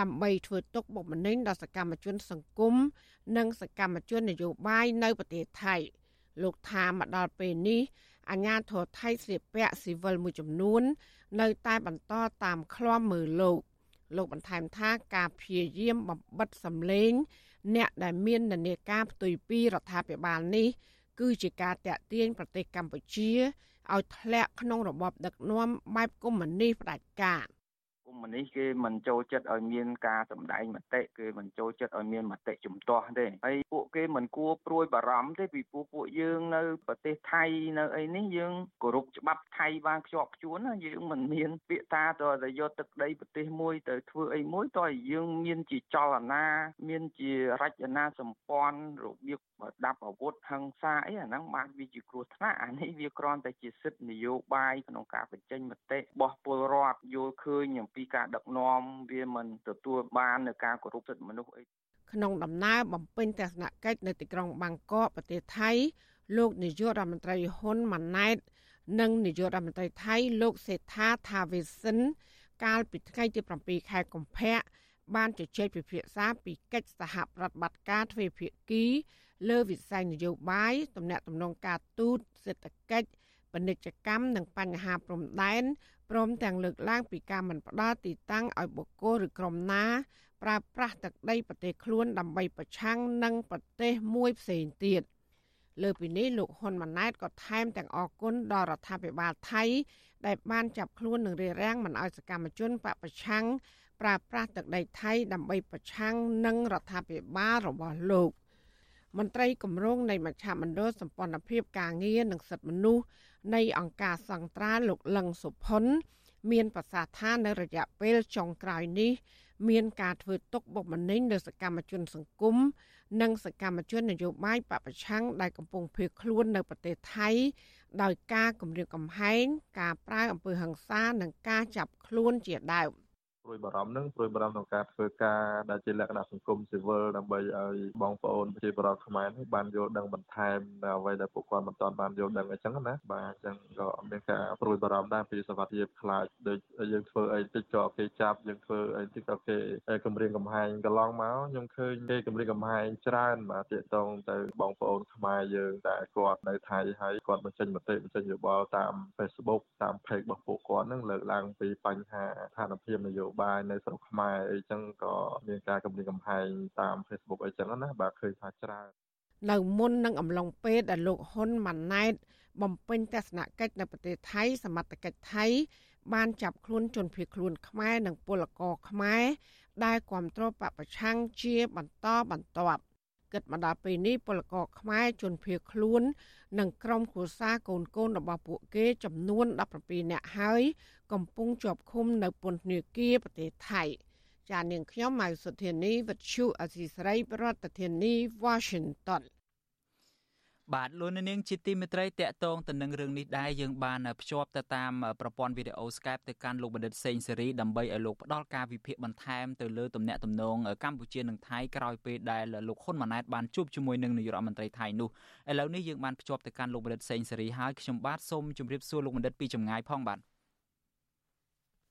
ដើម្បីធ្វើទុកបុកម្នេញដល់សកម្មជន សង្គមនិងសកម្មជននយោបាយនៅប្រទេសថៃ លោកថាមកដល់ពេលនេះអាញាធរថៃស្លៀកពាក់ស៊ីវិលមួយចំនួន នៅតែបន្តតាមឃ្លាំមើលលោក លោកបន្ថែមថាការព្យាយាមបំបិតសម្លេង អ្នកដែលមាននានាការផ្ទុយពីរដ្ឋាភិបាលនេះ គឺជាការតាក់ទាញប្រទេសកម្ពុជាឲ្យធ្លាក់ក្នុងរបបដឹកនាំបែបកុម្មុយនីសផ្ដាច់ការ។ុម្មុយនីសគេមិនចូលចិត្តឲ្យមានការសម្ដែងមតិគេមិនចូលចិត្តឲ្យមានមតិជំទាស់ទេហើយពួកគេមិនគួរព្រួយបារម្ភទេពីពួកពួកយើងនៅប្រទេសថៃនៅអីនេះយើងគោរពច្បាប់ថៃបានខ្ជាប់ខ្ជួនណាយើងមិនមានពាក្យតាទៅតែយកទឹកដីប្រទេសមួយទៅធ្វើអីមួយតើយើងមានជាចលនាមានជារចនាសម្ព័ន្ធរបៀប ដាប់អាវុធហិង្សាអីអាហ្នឹងបានវាជាគ្រោះថ្នាក់អានេះវាគ្រាន់តែជាសិទ្ធិនយោបាយក្នុងការបញ្ចេញមតិរបស់ពលរដ្ឋយល់ឃើញអំពីការដឹកនាំវាមិនទទួលបាននៅការគោរពសិទ្ធិមនុស្សអីក្នុងដំណើរបំពេញទស្សនកិច្ចនៅទីក្រុងបាងកកប្រទេសថៃលោកនាយករដ្ឋមន្ត្រីហ៊ុនម៉ាណែត និងនាយករដ្ឋមន្ត្រីថៃលោកសេដ្ឋាថាវេសិនកាលពីថ្ងៃទី7ខែកុម្ភៈបានជជែកពិភាក្សាពីកិច្ចសហប្រតិបត្តិការទ្វេភាគី លើវិស័យនយោបាយទំនាក់ទំនងការទូតសេដ្ឋកិច្ចពាណិជ្ជកម្មនិងបញ្ហាព្រំដែនព្រមទាំងលើកឡើងពីការមិនផ្ដល់ទីតាំងឲ្យបុគ្គលឬក្រុមណាប្រើប្រាស់ទឹកដីប្រទេសខ្លួនដើម្បីប្រឆាំងនឹងប្រទេសមួយផ្សេងទៀតលើពីនេះលោកហ៊ុនម៉ាណែតក៏ថែមទាំងអគុណដល់រដ្ឋាភិបាលថៃ ដែលបានចាប់ខ្លួននិងរារាំងមិនឲ្យសកម្មជនបពប្រឆាំងប្រើប្រាស់ទឹកដីថៃដើម្បីប្រឆាំងនឹងរដ្ឋាភិបាលរបស់លោក មន្ត្រីគម្រោងនៃមជ្ឈមណ្ឌលសម្ព័ន្ធភាពការងារនិងសិទ្ធិមនុស្សនៃអង្គការសង្ត្រាលោកលឹងសុផុនមានប្រសាសន៍ថានៅរយៈពេលចុងក្រោយនេះ មានការធ្វើទុកបុកម្នេញលើសកម្មជនសង្គមនិងសកម្មជននយោបាយបពប្រឆាំងដែលកំពុងភៀសខ្លួននៅប្រទេសថៃ ដោយការគម្រាមកំហែងការប្រើអំពើហិង្សានិងការចាប់ខ្លួនជាដើម។ ព្រួយបារម្ភនឹងព្រួយបារម្ភក្នុងការធ្វើការដែលជាលក្ខណៈសង្គមស៊ីវិលដើម្បីឲ្យបងប្អូនប្រជាពលរដ្ឋខ្មែរនេះបានយល់ដឹងបន្ថែមនៅអ្វីដែលពួកគាត់មិនទាន់បានយល់ដឹងអញ្ចឹងណាបាទអញ្ចឹងក៏មានការព្រួយបារម្ភដែរពីសវត្ថិភាពខ្លាចដូចយើងធ្វើអីតិចក៏គេចាប់យើងធ្វើអីតិចក៏គេគម្រាមកំហែងកន្លងមកខ្ញុំឃើញគេគម្រាមកំហែងច្រើនបាទទាក់ទងទៅបងប្អូនខ្មែរយើងតែគាត់នៅថៃហើយគាត់បញ្ចេញមតិបញ្ចេញយោបល់តាម Facebook តាម page របស់ពួកគាត់នឹងលើកឡើងពីបញ្ហាស្ថានភាពនយោបាយនៅស្រុកខ្មែរអីចឹងក៏មានការគម្រាមកំហែងតាម Facebook អីចឹងណាបាទឃើញថាច្រើននៅមុននឹងអំឡុងពេលដែលលោកហ៊ុនម៉ាណែត បំពេញទស្សនកិច្ចនៅប្រទេសថៃ សមត្ថកិច្ចថៃ បានចាប់ខ្លួនជនភៀសខ្លួនខ្មែរនិងពលករខ្មែរដែលគ្រប់គ្រងបពប្រឆាំងជាបន្តបន្ទាប់ គិតមកដល់ពេលនេះពលករខ្មែរជនភៀសខ្លួន និងក្រុមគ្រួសារកូនកូនរបស់ពួកគេចំនួន17នាក់ហើយ កំពុងជាប់ឃុំនៅពន្ធនាគារប្រទេសថៃចានាងខ្ញុំម៉ៅសុធានីវិទ្យុអសីស្រីប្រធានាធិបតី Washington បាទលោកនាងជាទីមេត្រីតកតងទៅនឹងរឿងនេះដែរយើងបានភ្ជាប់ទៅតាមប្រព័ន្ធវីដេអូ Skype ទៅកាន់លោកបណ្ឌិតសេងសេរីដើម្បីឲ្យលោកផ្ដល់ការវិភាគបន្ថែមទៅលើទំនាក់ទំនងកម្ពុជានិងថៃក្រោយពេលដែលលោកហ៊ុនម៉ាណែតបានជួបជាមួយនឹងនាយករដ្ឋមន្ត្រីថៃនោះឥឡូវនេះយើងបានភ្ជាប់ទៅកាន់លោកបណ្ឌិតសេងសេរីហើយខ្ញុំបាទសូមជម្រាបសួរលោកបណ្ឌិតពីចម្ងាយផងបាទ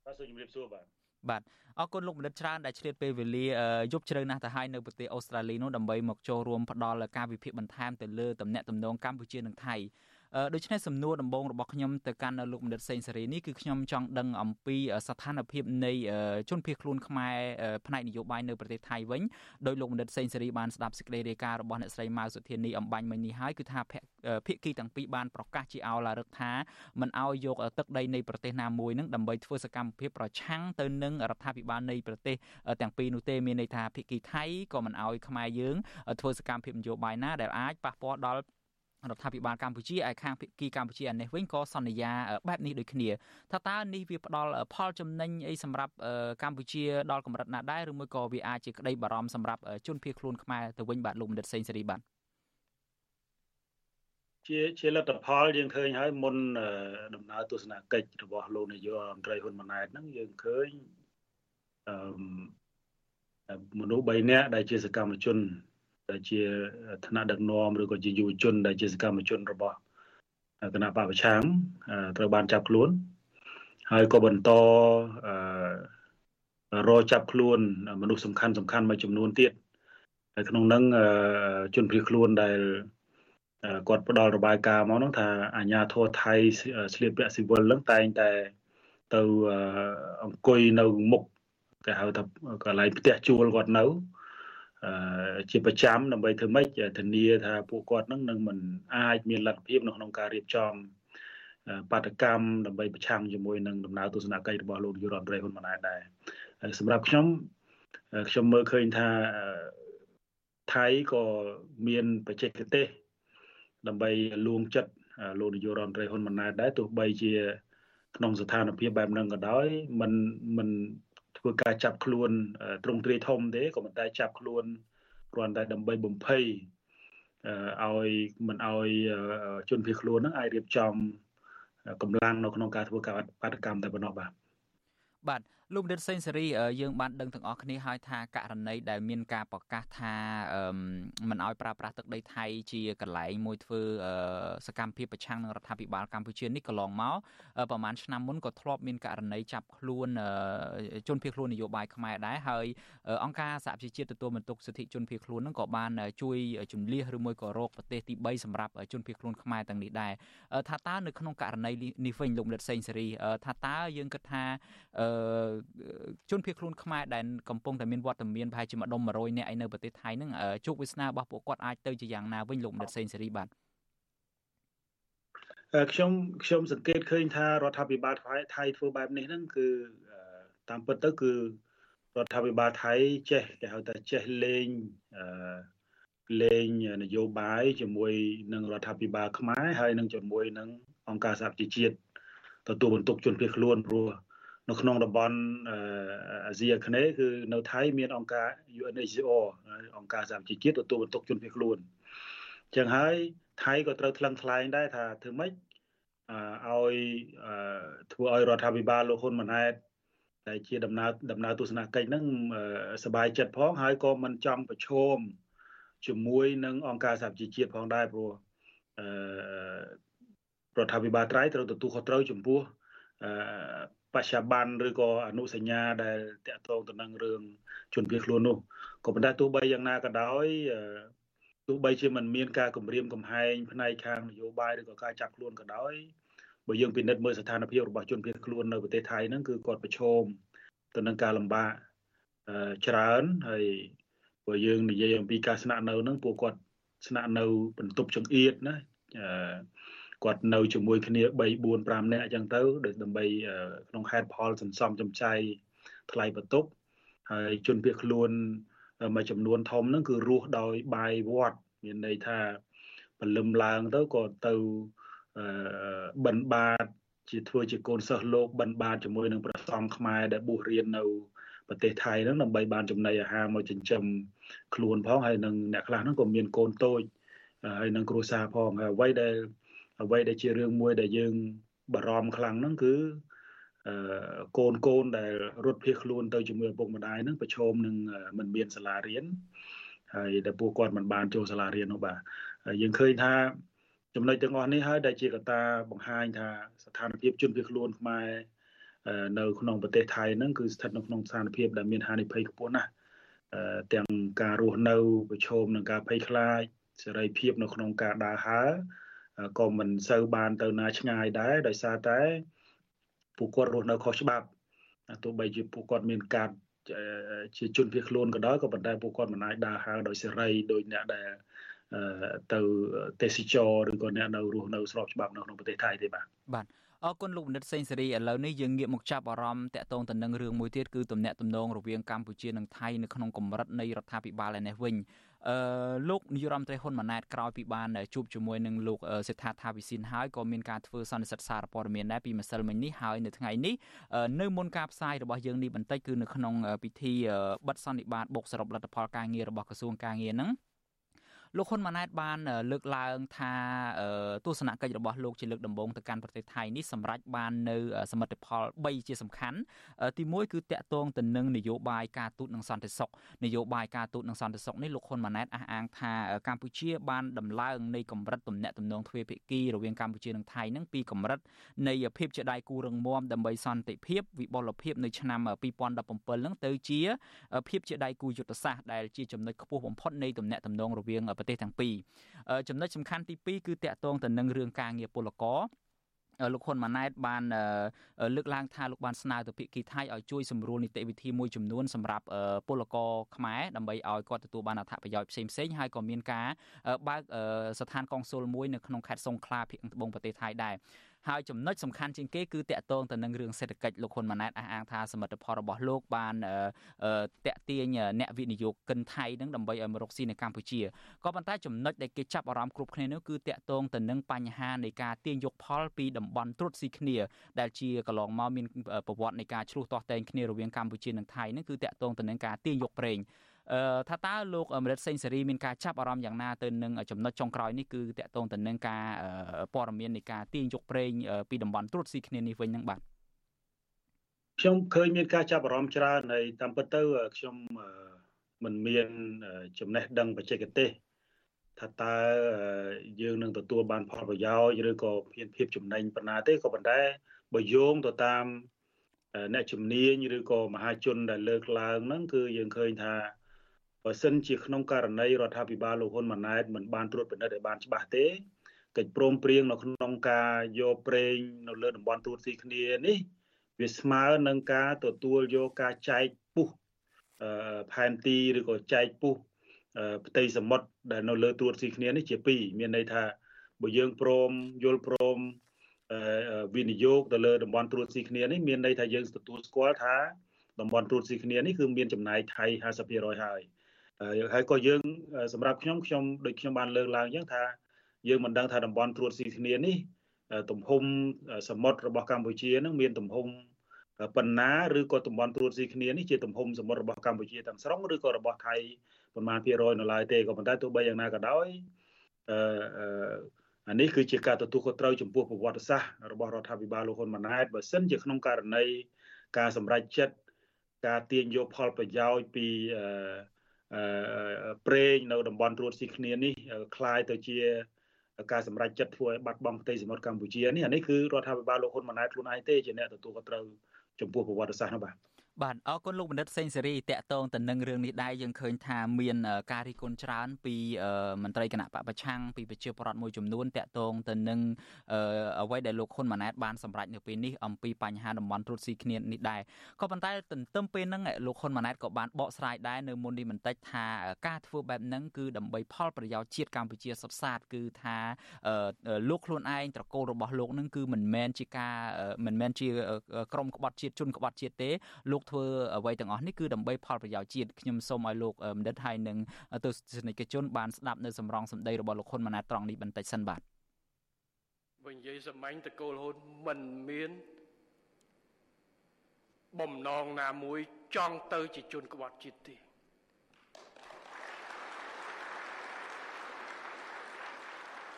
បាទសូមជម្រាបសួរបាទ បាទអរគុណលោកបណ្ឌិតច្រើនដែលឆ្លៀតពេលវេលាយប់ជ្រៅណាស់ទៅហើយនៅប្រទេសអូស្ត្រាលីនោះដើម្បីមកចូលរួមផ្ដល់ការវិភាគបន្ថែមទៅលើតំណែងតំណងកម្ពុជានិងថៃ ដូច្នេះសំណួរដំបូងរបស់ខ្ញុំទៅកាន់លោកបណ្ឌិតសេងសេរីនេះគឺខ្ញុំចង់ដឹងអំពីស្ថានភាពនៃជនភៀសខ្លួនខ្មែរផ្នែកនយោបាយនៅប្រទេសថៃវិញដោយលោកបណ្ឌិតសេងសេរីបានស្ដាប់សេចក្តីរាយការណ៍របស់អ្នកស្រីម៉ៅសុធានីអំបញ្ញមិញនេះហើយគឺថាភាគីទាំងពីរបានប្រកាសជាអោឡារឹកថាមិនអោយយកទឹកដីនៃប្រទេសណាមួយនឹងដើម្បីធ្វើសកម្មភាពប្រឆាំងទៅនឹងរដ្ឋាភិបាលនៃប្រទេសទាំងពីរនោះទេមានន័យថាភាគីថៃក៏មិនអោយខ្មែរយើងធ្វើសកម្មភាពនយោបាយណាដែលអាចប៉ះពាល់ដល់ រដ្ឋាភិបាលកម្ពុជាឯខាងភាគីកម្ពុជាឯនេះវិញក៏សន្យាបែបនេះដូចគ្នាថាតើនេះវាផ្ដល់ផលចំណេញអីសម្រាប់កម្ពុជាដល់កម្រិតណាដែរឬមួយក៏វាអាចជាក្តីបារម្ភសម្រាប់ជនភៀសខ្លួនខ្មែរទៅវិញបាទលោកបណ្ឌិតសេងសេរីបាទជាជាលទ្ធផលយើងឃើញហើយមុនដំណើរទស្សនកិច្ចរបស់លោកនាយករដ្ឋមន្ត្រីហ៊ុនម៉ាណែតហ្នឹងយើងឃើញអឺមនុស្ស3នាក់ដែលជាសកម្មជន ដែលជាឋានៈដឹកនាំឬក៏ជាយុវជន ដែលជាសកម្មជនរបស់គណៈបពប្រឆាំងត្រូវបានចាប់ខ្លួន ហើយក៏បន្តរចាប់ខ្លួន មនុស្សសំខាន់សំខាន់មួយចំនួនទៀតហើយក្នុងនោះជនភៀសខ្លួនដែលគាត់ផ្ដល់របាយការណ៍មកនោះថាអាញាធរថៃស្លៀកពាក់ស៊ីវិលនឹងតែងតែទៅអង្គុយនៅមុខគេហៅថាកន្លែងផ្ទះជួលគាត់នៅ ជាប្រចាំដើម្បីធ្វើម៉េចធានាថាពួកគាត់នឹងនឹងមិនអាចមានលទ្ធភាពនៅក្នុងការរៀបចំបាតកម្មដើម្បីប្រឆាំងជាមួយនឹងដំណើរទស្សនកិច្ចរបស់លោកនាយករដ្ឋមន្ត្រីហ៊ុនម៉ាណែតដែរសម្រាប់ខ្ញុំខ្ញុំមើលឃើញថាថៃក៏មានបច្ចេកទេសដើម្បីលួងចិត្តលោកនាយករដ្ឋមន្ត្រីហ៊ុនម៉ាណែតដែរទោះបីជាក្នុងស្ថានភាពបែបហ្នឹងក៏ដោយมันมัน ធ្វើការចាប់ខ្លួនត្រង់ទ្រាយធំទេក៏ប៉ុន្តែចាប់ខ្លួនគ្រាន់តែដើម្បីបំភ័យឲ្យមិនឲ្យជនភៀសខ្លួនហ្នឹងអាចរៀបចំកម្លាំងនៅក្នុងការធ្វើការបាតកម្មតែប៉ុណ្ណោះបាទបាទ លោកដិតសេងសេរីយើងបានដឹងទាំងអស់គ្នាហើយថាករណីដែលមានការប្រកាសថាមិនអោយប្រើប្រាស់ទឹកដីថៃជាកន្លែងមួយធ្វើសកម្មភាពប្រឆាំងនឹងរដ្ឋាភិបាលកម្ពុជានេះកន្លងមកប្រហែលឆ្នាំមុនក៏ធ្លាប់មានករណីចាប់ខ្លួនជនភៀសខ្លួននយោបាយខ្មែរដែរហើយអង្គការសហប្រជាជាតិទទួលបន្ទុកសិទ្ធិជនភៀសខ្លួននឹងក៏បានជួយជំនះឬមួយក៏រកប្រទេសទី3សម្រាប់ជនភៀសខ្លួនខ្មែរទាំងនេះដែរថាតើនៅក្នុងករណីនេះវិញលោកដិតសេងសេរីថាតើយើងគិតថាជនភៀសខ្លួនខ្មែរដែលកំពុងតែមានវត្តមានប្រហែលជាមួយដុំ100នាក់ឯនៅប្រទេសថៃហ្នឹងជោគវាសនារបស់ពួកគាត់អាចទៅជាយ៉ាងណាវិញលោកមនិតសេងសេរីបាទខ្ញុំខ្ញុំសង្កេតឃើញថារដ្ឋាភិបាលថៃធ្វើបែបនេះហ្នឹងគឺតាមពិតទៅគឺរដ្ឋាភិបាលថៃចេះគេហៅថាចេះលេងអឺលេងនយោបាយជាមួយនឹងរដ្ឋាភិបាលខ្មែរហើយនឹងជាមួយនឹងអង្គការសហប្រជាជាតិទទួលបន្ទុកជនភៀសខ្លួនព្រោះ នៅក្នុងតំបន់អាស៊ីអាគ្នេយ៍គឺនៅថៃមានអង្គការ UNHCR អង្គការសហប្រជាជាតិទទួលបន្ទុកជនភៀសខ្លួនអញ្ចឹងហើយថៃក៏ត្រូវថ្លឹងថ្លែងដែរថាធ្វើម៉េចឲ្យធ្វើឲ្យរដ្ឋាភិបាលលោកហ៊ុនម៉ាណែតដែលជាដំណើរដំណើរទស្សនកិច្ចហ្នឹងសบายចិត្តផងហើយក៏មិនចង់ប្រឈមជាមួយនឹងអង្គការសហជីវជាតិផងដែរព្រោះអឺរដ្ឋាភិបាលត្រៃត្រូវទទួលខុសត្រូវចំពោះអឺ បច្ចុប្បន្នឬក៏អនុសញ្ញាដែលតាក់ទងទៅនឹងរឿងជនភៀសខ្លួននោះក៏ប៉ុន្តែទោះបីយ៉ាងណាក៏ដោយទោះបីជាមិនមានការគម្រាមកំហែងផ្នែកខាងនយោបាយឬក៏ការចាប់ខ្លួនក៏ដោយបើយើងពិនិត្យមើលស្ថានភាពរបស់ជនភៀសខ្លួននៅប្រទេសថៃហ្នឹងគឺគាត់ប្រឈមទៅនឹងការលំបាកច្រើនហើយបើយើងនិយាយអំពីការស្នាក់នៅហ្នឹងពួកគាត់ស្នាក់នៅបន្ទប់ចង្អៀតណា គាត់នៅជាមួយគ្នា3 4 5នាក់អញ្ចឹងទៅដើម្បីក្នុងហេតុផលសន្សំចំចាយថ្លៃបន្ទប់ហើយជនភៀសខ្លួនមួយចំនួនធំហ្នឹងគឺរស់ដោយបាយវត្តមានន័យថាពលឹមឡើងទៅក៏ទៅបិណ្ឌបាតជាធ្វើជាកូនសិស្សលោកបិណ្ឌបាតជាមួយនឹងព្រះសង្ឃខ្មែរដែលបួសរៀននៅប្រទេសថៃហ្នឹងដើម្បីបានចំណីអាហារមកចិញ្ចឹមខ្លួនផងហើយនឹងអ្នកខ្លះហ្នឹងក៏មានកូនតូចហើយនឹងគ្រួសារផងហើយអ្វីដែល អ្វីដែលជារឿងមួយដែលយើងបារម្ភខ្លាំងហ្នឹងគឺអឺកូនកូនដែលរត់ភៀសខ្លួនទៅជាមួយឪពុកម្ដាយហ្នឹងប្រឈមនឹងមិនមានសាលារៀនហើយដែលពួកគាត់មិនបានចូលសាលារៀននោះបាទយើងឃើញថាចំណុចទាំងអស់នេះហើយដែលជាកត្តាបង្ហាញថាស្ថានភាពជនភៀសខ្លួនខ្មែរនៅក្នុងប្រទេសថៃហ្នឹងគឺស្ថិតនៅក្នុងស្ថានភាពដែលមានហានិភ័យខ្ពស់ណាស់ទាំងការរស់នៅប្រឈមនឹងការភ័យខ្លាចសេរីភាពនៅក្នុងការដើរហើរ ក៏មិនសូវបានទៅណាឆ្ងាយដែរដោយសារតែពួកគាត់រស់នៅខុសច្បាប់ទោះបីជាពួកគាត់មានកាតជាជនភៀសខ្លួនក៏ដោយក៏ប៉ុន្តែពួកគាត់មិនអាចដើរហើរដោយសេរីដោយអ្នកដែលទៅទេសចរឬក៏អ្នកនៅរស់នៅស្របច្បាប់នៅក្នុងប្រទេសថៃទេបាទបាទ អរគុណលោកបណ្ឌិតសេងសេរីឥឡូវនេះយើងងាកមកចាប់អារម្មណ៍តាក់ទងទៅនឹងរឿងមួយទៀតគឺទំនាក់ទំនងរវាងកម្ពុជានិងថៃនៅក្នុងកម្រិតនៃរដ្ឋាភិបាលឯនេះវិញអឺលោកនាយរដ្ឋមន្ត្រីហ៊ុនម៉ាណែតក្រោយពីបានជួបជាមួយនឹងលោកសេដ្ឋាថាវិសិនហើយក៏មានការធ្វើសន្និសីទសារព័ត៌មានដែរពីម្សិលមិញនេះហើយនៅថ្ងៃនេះនៅមុនការផ្សាយរបស់យើងនេះបន្តិចគឺនៅក្នុងពិធីបិទសន្និបាតបុកសរុបលទ្ធផលការងាររបស់ក្រសួងការងារហ្នឹង លោកហ៊ុនម៉ាណែតបាន លើកឡើងថាទស្សនកិច្ចរបស់លោកជាលើកដំបូងទៅកាន់ប្រទេសថៃនេះសម្រាប់បាននៅសមិទ្ធផល3ជាសំខាន់ទី1គឺតកតងទៅនឹងនយោបាយការទូតនិងសន្តិសុខនយោបាយការទូតនិងសន្តិសុខនេះលោកហ៊ុនម៉ាណែតអះអាងថាកម្ពុជាបានដំឡើងនៃកម្រិតទំនាក់ទំនងទ្វេភាគីរវាងកម្ពុជានិងថៃនឹងពីកម្រិតនៃភាពជាដៃគូរឹងមាំដើម្បីសន្តិភាពវិបុលភាពនៅឆ្នាំ2017នឹងទៅជាភាពជាដៃគូយុទ្ធសាស្ត្រដែលជាចំណុចខ្ពស់បំផុតនៃទំនាក់ទំនងរវាងប្រទេសទាំងពីរចំណុចសំខាន់ទី2គឺតកតងទៅនឹងរឿងការងារពលករលោកហ៊ុនម៉ាណែតបានលើកឡើងថាលោកបានស្នើទៅភាគីថៃឲ្យជួយសម្រួលនីតិវិធីមួយចំនួនសម្រាប់ពលករខ្មែរដើម្បីឲ្យគាត់ទទួលបានអត្ថប្រយោជន៍ផ្សេងផ្សេងហើយក៏មានការបើកស្ថានកុងស៊ុលមួយនៅក្នុងខេត្តសង្ខឡាភាគត្បូងប្រទេសថៃដែរ ហើយចំណុចសំខាន់ជាងគេគឺតកតងទៅនឹងរឿងសេដ្ឋកិច្ចលោកហ៊ុនម៉ាណែតអះអាងថាសមិទ្ធផលរបស់លោកបានតេទៀងអ្នកវិនិយោគិនថៃនឹងដើម្បីឲ្យមករកស៊ីនៅកម្ពុជាក៏ប៉ុន្តែចំណុចដែលគេចាប់អារម្មណ៍គ្រប់គ្នានោះគឺតកតងទៅនឹងបញ្ហានៃការទាញយកផលពីតំបន់ត្រួតស៊ីគ្នាដែលជាកន្លងមកមានប្រវត្តិនៃការឆ្លោះទាស់តែងគ្នារវាងកម្ពុជានិងថៃនឹងគឺតកតងទៅនឹងការទាញយកប្រេង ថាតើលោកមរិតសេងសេរីមានការចាប់អារម្មណ៍យ៉ាងណាទៅនឹងចំណុចចុងក្រោយនេះគឺតកតងទៅនឹងការព័ត៌មាននៃការទាញយកប្រេងពីតំបន់ត្រួតស៊ីគ្នានេះវិញហ្នឹងបាទខ្ញុំឃើញមានការចាប់អារម្មណ៍ច្រើនហើយតាមពិតទៅខ្ញុំមិនមានចំណេះដឹងបច្ចេកទេសថាតើយើងនឹងទទួលបានផលប្រយោជន៍ឬក៏មានភាពចំណេញប៉ុណ្ណាទេក៏ប៉ុន្តែបើយោងទៅតាមអ្នកជំនាញឬក៏មហាជនដែលលើកឡើងហ្នឹងគឺយើងឃើញថា បើសិនជាក្នុងករណីរដ្ឋាភិបាលលោកហ៊ុនម៉ាណែតមិនបានត្រួតពិនិត្យឲ្យបានច្បាស់ទេកិច្ចព្រមព្រៀងនៅក្នុងការយកប្រេងនៅលើតំបន់ត្រួតស៊ីគ្នានេះវាស្មើនឹងការទទួលយកការចែកពុះផែនទីឬក៏ចែកពុះផ្ទៃសមុទ្រដែលនៅលើត្រួតស៊ីគ្នានេះជាពីរមានន័យថាបើយើងព្រមយល់ព្រមវិនិយោគទៅលើតំបន់ត្រួតស៊ីគ្នានេះមានន័យថាយើងទទួលស្គាល់ថាតំបន់ត្រួតស៊ីគ្នានេះគឺមានចំណាយថៃ50%ហើយ ហើយក៏យើងសម្រាប់ខ្ញុំខ្ញុំដូចខ្ញុំបានលើកឡើងអញ្ចឹងថាយើងមិនដឹងថាតំបន់ត្រួតស៊ីគ្នានេះទំហំសមុទ្ររបស់កម្ពុជានឹងមានទំហំប៉ុណ្ណាឬក៏តំបន់ត្រួតស៊ីគ្នានេះជាទំហំសមុទ្ររបស់កម្ពុជាទាំងស្រុងឬក៏របស់ថៃប្រមាណ200នៅឡើយទេក៏ប៉ុន្តែទោះបីយ៉ាងណាក៏ដោយអឺអានេះគឺជាការទទួលខុសត្រូវចំពោះប្រវត្តិសាស្ត្ររបស់រដ្ឋាភិបាលលោកហ៊ុនម៉ាណែតបើសិនជាក្នុងករណីការសម្រេចចិត្តការទាញយកផលប្រយោជន៍ពីអឺ ប្រេងនៅតំបន់ត្រួតស៊ីគ្នានេះคล้ายទៅជាការសម្រេចចិត្តធ្វើឲ្យបាត់បង់ផ្ទៃសមុទ្រកម្ពុជានេះអានេះគឺរដ្ឋាភិបាលលោកហ៊ុនម៉ាណែតខ្លួនឯងទេជាអ្នកទទួលខុសត្រូវចំពោះប្រវត្តិសាស្ត្រនោះបាទ បាទអរគុណលោកបណ្ឌិតសេងសេរីតកតងទៅនឹងរឿងនេះដែរយើងឃើញថាមានការរិះគន់ច្រើនពីមន្ត្រីគណៈបពប្រឆាំងពីប្រជាពលរដ្ឋមួយចំនួនតកតងទៅនឹងអ្វីដែលលោកហ៊ុនម៉ាណែតបានសម្រេចនៅពេលនេះអំពីបញ្ហាតំបន់ត្រួតស៊ីគ្នានេះដែរក៏ប៉ុន្តែទន្ទឹមពេលហ្នឹងលោកហ៊ុនម៉ាណែតក៏បានបកស្រាយដែរនៅមុននេះបន្តិចថាការធ្វើបែបហ្នឹងគឺដើម្បីផលប្រយោជន៍ជាតិកម្ពុជាសុទ្ធសាធគឺថាលោកខ្លួនឯងត្រកូលរបស់លោកហ្នឹងគឺមិនមែនជាការមិនមែនជាក្រុមក្បត់ជាតិជនក្បត់ជាតិទេលោកធ្វើអ្វីទាំងអស់នេះគឺដើម្បីផលប្រយោជន៍ជាតិខ្ញុំសូមឲ្យលោកបណ្ឌិតហើយនឹងទស្សនិកជនបានស្ដាប់នៅសម្រងសម្ដីរបស់លោកហ៊ុនម៉ាណែតត្រង់នេះបន្តិចសិនបាទវិញនិយាយសម្ាញ់តកូលហ៊ុនមិនមាន បំណងណាមួយចង់ទៅជាជនក្បត់ជាតិទេ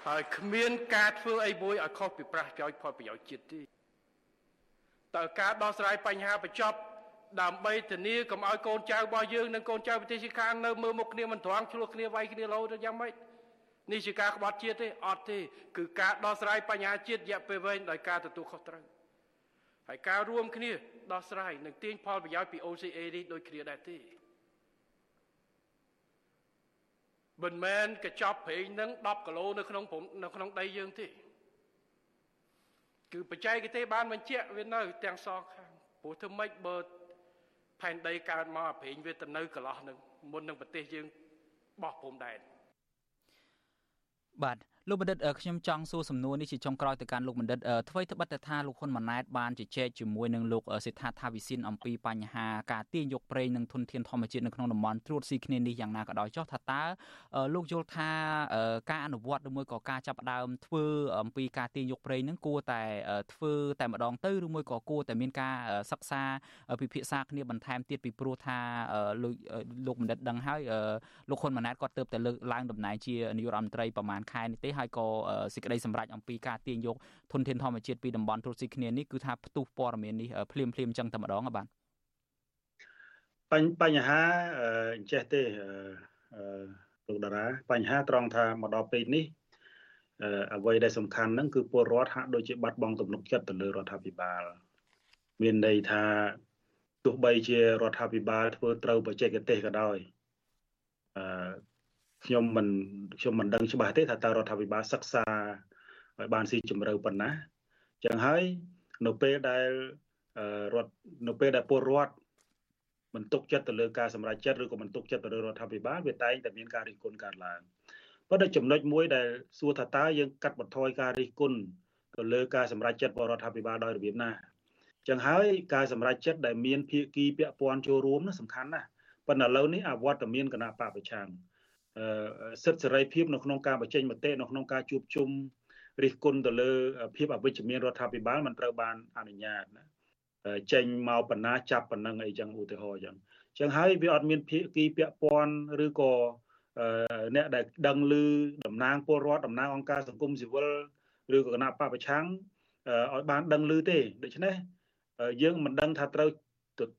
ហើយគ្មានការធ្វើអីមួយឲ្យខុសពីប្រាស់ប្រយោជន៍ផលប្រយោជន៍ជាតិទេតើការដោះស្រាយបញ្ហាបញ្ចប់ ដើម្បីធានាកុំឲ្យកូនចៅរបស់យើងនិងកូនចៅប្រទេសខាងនៅមើលមុខគ្នាមិនត្រង់ឆ្លោះគ្នាវាយគ្នារហូតយ៉ាងម៉េចនេះជាការក្បត់ជាតិទេអត់ទេគឺការដោះស្រាយបញ្ហាជាតិរយៈពេលវែងដោយការទទួលខុសត្រូវហើយការរួមគ្នាដោះស្រាយនិងទាញផលប្រយោជន៍ពី OCA នេះដូចគ្នាដែរទេមិនមែនកញ្ចប់ប្រេងនឹង10គីឡូនៅក្នុងនៅក្នុងដីយើងទេគឺបច្ចេកទេសបានបញ្ជាក់វានៅទាំងសងខាងព្រោះធ្វើម៉េចបើ ផែនដីកើតមកអាប្រេងវាទៅនៅកន្លោះនឹងមុននឹងប្រទេសយើងបោះព្រំដែនបាទ លោកបណ្ឌិតខ្ញុំចង់សួរសំណួរនេះជាចុងក្រោយទៅកាន់លោកបណ្ឌិតអ្វីត្បិតតែថាលោកហ៊ុនម៉ាណែតបានជជែកជាមួយនឹងលោកសេដ្ឋាថាវិសិនអំពីបញ្ហាការទាញយកប្រេងនិងធនធានធម្មជាតិនៅក្នុងតំបន់ត្រួតស៊ីគ្នានេះយ៉ាងណាក៏ដោយចុះថាតើលោកយល់ថាការអនុវត្តឬមួយក៏ការចាប់ផ្ដើមធ្វើអំពីការទាញយកប្រេងនឹងគួរតែធ្វើតែម្ដងទៅឬមួយក៏គួរតែមានការសិក្សាពិភាក្សាគ្នាបន្ថែមទៀតពីព្រោះថាលោកលោកបណ្ឌិតដឹងហើយលោកហ៊ុនម៉ាណែតគាត់ទៅតែលើកឡើងតំណែងជានាយករដ្ឋមន្ត្រីប្រហែលខែនេះទេហើយក៏សេចក្តីសម្រេចអំពីការទាញយកធនធានធម្មជាតិពីតំបន់ត្រួតស៊ីគ្នានេះគឺថាផ្ទុះព័ត៌មាននេះភ្លាមភ្លាមចឹងតែម្ដងបាទបញ្ហាអញ្ចេះទេលោកតារាបញ្ហាត្រង់ថាមកដល់ពេលនេះអ្វីដែលសំខាន់ហ្នឹងគឺពលរដ្ឋហាក់ដូចជាបាត់បង់ទំនុកចិត្តទៅលើរដ្ឋាភិបាល មានន័យថាទោះបីជារដ្ឋាភិបាលធ្វើត្រូវបច្ចេកទេសក៏ដោយអឺ ខ្ញុំមិនខ្ញុំមិនដឹងច្បាស់ទេថាតើរដ្ឋាភិបាលសិក្សាឲ្យបានស៊ីជម្រៅប៉ុណ្ណាចឹងហើយនៅពេលដែលរដ្ឋនៅពេលដែលពលរដ្ឋមិនទុកចិត្តទៅលើការសម្រេចចិត្តឬក៏មិនទុកចិត្តទៅលើរដ្ឋាភិបាលវាតែងតែមានការរិះគន់កើតឡើងប៉ុន្តែចំណុចមួយដែលសួរថាតើយើងកាត់បន្ថយការរិះគន់ទៅលើការសម្រេចចិត្តរបស់រដ្ឋាភិបាលដោយរបៀបណាចឹងហើយការសម្រេចចិត្តដែលមានភាគីពាក់ព័ន្ធចូលរួមនោះសំខាន់ណាស់ប៉ុន្តែឥឡូវនេះអវត្តមានគណៈបពប្រឆាំង សិទ្ធិសេរីភាពនៅក្នុងការបញ្ចេញមតិនៅក្នុងការជួបជុំរិះគន់ទៅលើភាពអវិជ្ជមានរដ្ឋាភិបាលមិនត្រូវបានអនុញ្ញាតណាចេញមកបណ្ណាចាប់ប៉ុណ្ណឹងអីចឹងឧទាហរណ៍ចឹងចឹងហើយវាអត់មានភាគីពាក់ព័ន្ធឬក៏អ្នកដែលដឹងឮតំណាងពលរដ្ឋតំណាងអង្គការសង្គមស៊ីវិលឬក៏គណៈបពប្រឆាំងឲ្យបានដឹងឮទេដូច្នេះយើងមិនដឹងថាត្រូវ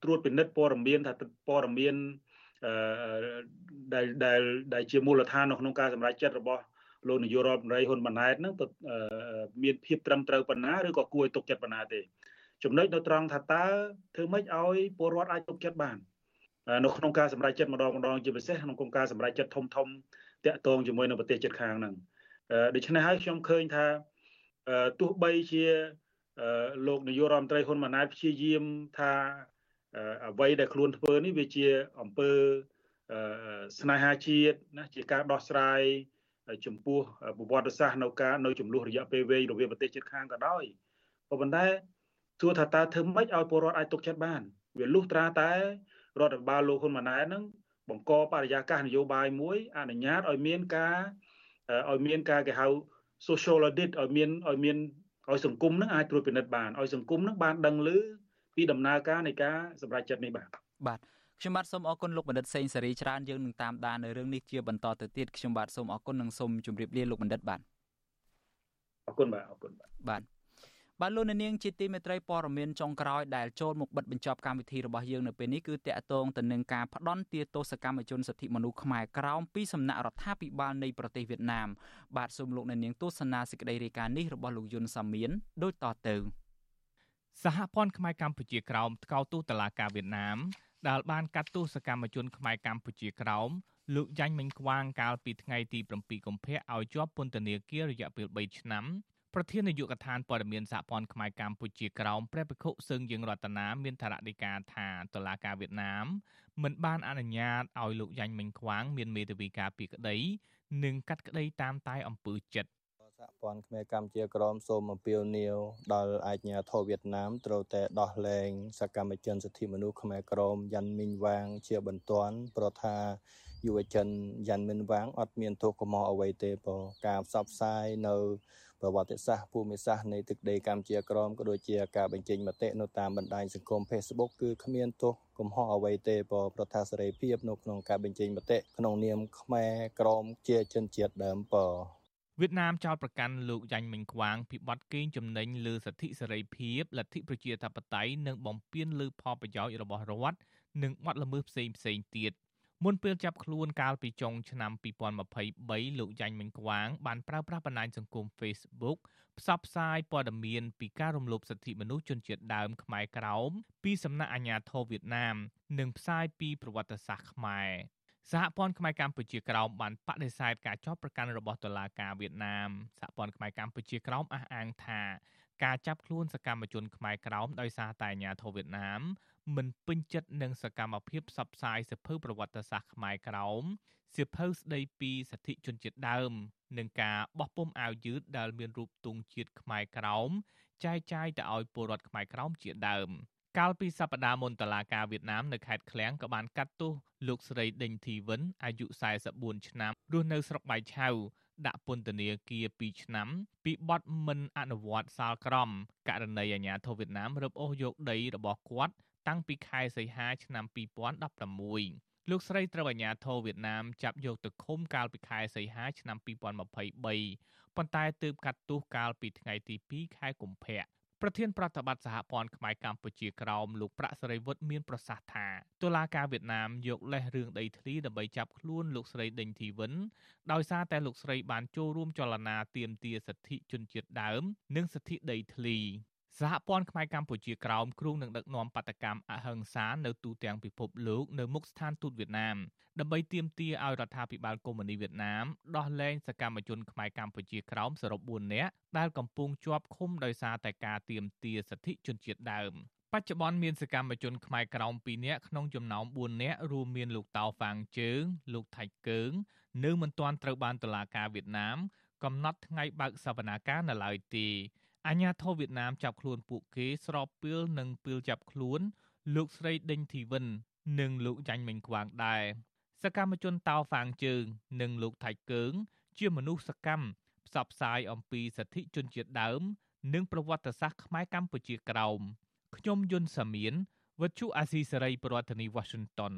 ត្រួតពិនិត្យព័ត៌មានថាព័ត៌មាន ដែលដែលដែលជាមូលដ្ឋាននៅក្នុងការសម្រេចចិត្តរបស់លោកនាយករដ្ឋមន្ត្រីហ៊ុនម៉ាណែតហ្នឹងមានភាពត្រឹមត្រូវប៉ុណ្ណាឬក៏គួរឲ្យទុកចិត្តប៉ុណ្ណាទេចំណុចនៅត្រង់ថាតើធ្វើម៉េចឲ្យពលរដ្ឋអាចទុកចិត្តបាននៅក្នុងការសម្រេចចិត្តម្ដងម្ដងជាពិសេសក្នុងការសម្រេចចិត្តធំធំតាក់ទងជាមួយនឹងប្រទេសជិតខាងហ្នឹងដូច្នេះហើយខ្ញុំឃើញថាទោះបីជាលោកនាយករដ្ឋមន្ត្រីហ៊ុនម៉ាណែតព្យាយាមថាអ្វីដែលខ្លួនធ្វើនេះវាជាអំពើ ស្នេហាជាតិណាជាការដោះស្រាយចំពោះប្រវត្តិសាស្ត្រនៅការនៅចំនួនរយៈពេលវែងរវាងប្រទេសជិតខាងក៏ដោយក៏ប៉ុន្តែទោះថាតើធ្វើម៉េចឲ្យពលរដ្ឋអាចទុកចិត្តបាន វាលុះត្រាតែរដ្ឋបាលលោកហ៊ុនម៉ាណែតហ្នឹងបង្កបរិយាកាសនយោបាយមួយអនុញ្ញាតឲ្យមានការឲ្យមានការគេហៅ social audit ឲ្យមានឲ្យមានឲ្យសង្គមនឹងអាចត្រួតពិនិត្យបានឲ្យសង្គមនឹងបានដឹងឮពីដំណើរការនៃការសម្រេចចិត្តនេះបាទបាទ ខ្ញុំបាទសូមអរគុណលោកបណ្ឌិតសេងសេរីច្រើនយើងនឹងតាមដាននៅរឿងនេះជាបន្តទៅទៀតខ្ញុំបាទសូមអរគុណនិងសូមជម្រាបលាលោកបណ្ឌិតបាទអរគុណបាទអរគុណបាទបាទបាទលោកនាងជាទីមេត្រីព័ត៌មានចុងក្រោយដែលចូលមកបិទបញ្ចប់កម្មវិធីរបស់យើងនៅពេលនេះគឺតកតងទៅនឹងការផ្ដន់ទាទោសកម្មជនសិទ្ធិមនុស្សខ្មែរក្រោមពីសំណាក់រដ្ឋាភិបាលនៃប្រទេសវៀតណាមបាទសូមលោកនាងទស្សនាសេចក្តីរាយការណ៍នេះរបស់លោកយុនសាមៀនដូចតទៅសហព័ន្ធខ្មែរកម្ពុជាក្រោមថ្កោលទោសតុលាការវៀតណាម ដែលបានកាត់ទោសកម្មជនខ្មែរកម្ពុជាក្រោមលោកយ៉ាញ់មិញខ្វាងកាលពីថ្ងៃទី7កុម្ភៈឲ្យជាប់ពន្ធនាគាររយៈពេល3ឆ្នាំប្រធាននាយកដ្ឋានព័ត៌មានសហព័ន្ធខ្មែរកម្ពុជាក្រោមព្រះភិក្ខុសឹងយើងរតនាមានថារដីកាថាតុលាការវៀតណាមមិនបានអនុញ្ញាតឲ្យលោកយ៉ាញ់មិញខ្វាងមានមេធាវីការពីក្តីនិងកាត់ក្តីតាមតែអំពើចិត្ត សហព័ន្ធខ្មែរកម្ពុជាក្រមសូមអំពាវនាវដល់អាជ្ញាធរវៀតណាមត្រូវតែដោះលែងសកម្មជនសិទ្ធិមនុស្សខ្មែរក្រមយ៉ាន់មីងវាងជាបន្ទាន់ព្រោះថាយុវជនយ៉ាន់មីនវាងអត់មានទោសកំហុសអ្វីទេព្រោះការផ្សព្វផ្សាយនៅប្រវត្តិសាស្ត្រភូមិសាស្ត្រនៃទឹកដីកម្ពុជាក្រមក៏ដូចជាការបញ្ចេញមតិនៅតាមបណ្ដាញសង្គម Facebook គឺគ្មានទោសកំហុសអ្វីទេព្រោះប្រថាសេរីភាពនៅក្នុងការបញ្ចេញមតិក្នុងនាមខ្មែរក្រមជាជនជាតិដើមព វៀតណាមចោទប្រកាន់លោកយ៉ាញ់មិញខ្វាងពីបទកេងចំណេញលើសិទ្ធិសេរីភាពលទ្ធិប្រជាធិបតេយ្យនិងបំពានលើផលប្រយោជន៍របស់រដ្ឋនិងបទល្មើសផ្សេងផ្សេងទៀតមុនពេលចាប់ខ្លួនកាលពីចុងឆ្នាំ2023លោកយ៉ាញ់មិញខ្វាងបានប្រើប្រាស់បណ្ដាញសង្គម Facebook ផ្សព្វផ្សាយព័ត៌មានពីការរំលោភសិទ្ធិមនុស្សជនជាតិដើមខ្មែរក្រោមពីសំណាក់អាជ្ញាធរវៀតណាមនិងផ្សាយពីប្រវត្តិសាស្ត្រខ្មែរ សហព័ន្ធខ្មែរកម្ពុជាក្រោមបានបដិសេធការចោទប្រកាន់របស់តុលាការវៀតណាមសហព័ន្ធខ្មែរកម្ពុជាក្រោមអះអាងថាការចាប់ខ្លួនសកម្មជនខ្មែរក្រោមដោយសារតែអាជ្ញាធរវៀតណាមមិនពេញចិត្តនឹងសកម្មភាពផ្សព្វផ្សាយសិភៅប្រវត្តិសាស្ត្រខ្មែរក្រោមសិភៅស្ដីពីសិទ្ធិជនជាតិដើមនិងការបោះពុម្ពអាវយឺតដែលមានរូបទង់ជាតិខ្មែរក្រោមចែកចាយទៅឲ្យពលរដ្ឋខ្មែរក្រោមជាដើម កាលពីសប្តាហ៍មុនតឡាការវៀតណាមនៅខេត្តឃ្លៀងក៏បានកាត់ទោសលោកស្រីដេញធីវិនអាយុ44ឆ្នាំរស់នៅស្រុកបៃឆៅដាក់ពន្ធនាគារ2ឆ្នាំ ពីបទមិនអនុវត្តសាលក្រមករណីអាញាធិវៀតណាមរឹបអូសយកដីរបស់គាត់តាំងពីខែសីហាឆ្នាំ2016លោកស្រីត្រូវអាជ្ញាធរវៀតណាមចាប់យកទៅឃុំកាលពីខែសីហាឆ្នាំ2023ប៉ុន្តែទើបកាត់ទោសកាលពីថ្ងៃទី2ខែកុម្ភៈ ប្រធានប្រតិបត្តិសហព័ន្ធខ្មែរកម្ពុជាក្រោមលោកប្រាក់សេរីវុឌ្ឍមានប្រសាសន៍ថាតុលាការវៀតណាមយកលេសរឿងដីធ្លីដើម្បីចាប់ខ្លួនលោកស្រីដេញធីវិនដោយសារតែលោកស្រីបានចូលរួមចលនាទាមទារសិទ្ធិជនជាតិដើម និងសិទ្ធិដីធ្លី សហព័ន្ធខ្មែរកម្ពុជាក្រោមគ្រងនឹងដឹកនាំបដកម្មអហិង្សានៅទូទាំងពិភពលោកនៅមុខស្ថានទូតវៀតណាមដើម្បីទាមទារឲ្យរដ្ឋាភិបាលកុម្មុយនីវៀតណាមដោះលែងសកម្មជនខ្មែរកម្ពុជាក្រោមសរុប4នាក់ដែលកំពុងជាប់ឃុំដោយសារតែការទាមទារសិទ្ធិជនជាតិដើមបច្ចុប្បន្នមានសកម្មជនខ្មែរក្រោម2នាក់ក្នុងចំណោម4នាក់រួមមានលោកតៅហ្វាងជើង លោកថៃកើងនៅមិនទាន់ត្រូវបានតុលាការវៀតណាមកំណត់ថ្ងៃបើកសវនាការនៅឡើយទេ អាញាធរវៀតណាមចាប់ខ្លួនពួកគេស្របពេលនឹងពេលចាប់ខ្លួន លោកស្រីដេញធីវិន និងលោកចាញ់មិញខ្វាងដែរសកម្មជនតោហ្វាងជើង និងលោកថៃកើងជាមនុស្សសកម្មផ្សព្វផ្សាយអំពីសិទ្ធិជនជាតិដើម និងប្រវត្តិសាស្ត្រខ្មែរកម្ពុជាក្រោមខ្ញុំយុនសាមៀនវិទ្យុអាស៊ីសេរីប្រធានាធិបតី Washington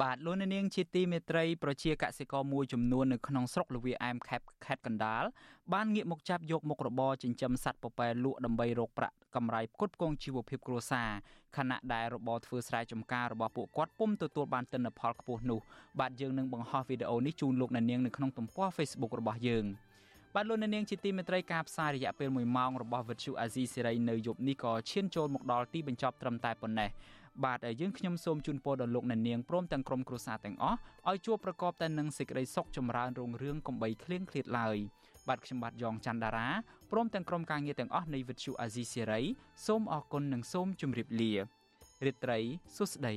បបាទលោកនាងជាទីមេត្រីប្រជាកសិករមួយចំនួននៅក្នុងស្រុកលវីអែមខេបខេត្តកណ្ដាលបានងាកមកចាប់យកមុខរបរចិញ្ចឹមសត្វពពែលក់ដើម្បីរកប្រាក់កម្រៃផ្គត់ផ្គង់ជីវភាពគ្រួសារខណៈដែលរបរធ្វើស្រែចម្ការរបស់ពួកគាត់ពុំទទួលបានទិន្នផលខ្ពស់នោះបាទយើងនឹងបង្ហោះវីដេអូនេះជូនលោកអ្នកនាងនៅក្នុងទំព័រ Facebook របស់យើងបាទលោកអ្នកនាងជាទីមេត្រីការផ្សាយរយៈពេល1ម៉ោងរបស់វិទ្យុអាស៊ីសេរីនៅយប់នេះក៏ឈានចូលមកដល់ទីបញ្ចប់ត្រឹមតែប៉ុណ្ណេះ បាទយើងខ្ញុំសូមជូនពរដល់លោកអ្នកនាងព្រមទាំងក្រុមគ្រួសារទាំងអស់ឲ្យជួបប្រកបតែនឹងសេចក្តីសុខចម្រើនរុងរឿងកំបីគ្លៀងឃ្លាតឡើយបាទខ្ញុំបាទយ៉ងច័ន្ទដារាព្រមទាំងក្រុមការងារទាំងអស់នៃវិទ្យុអាស៊ីសេរីសូមអរគុណនិងសូមជម្រាបលារាត្រីសុស្ដី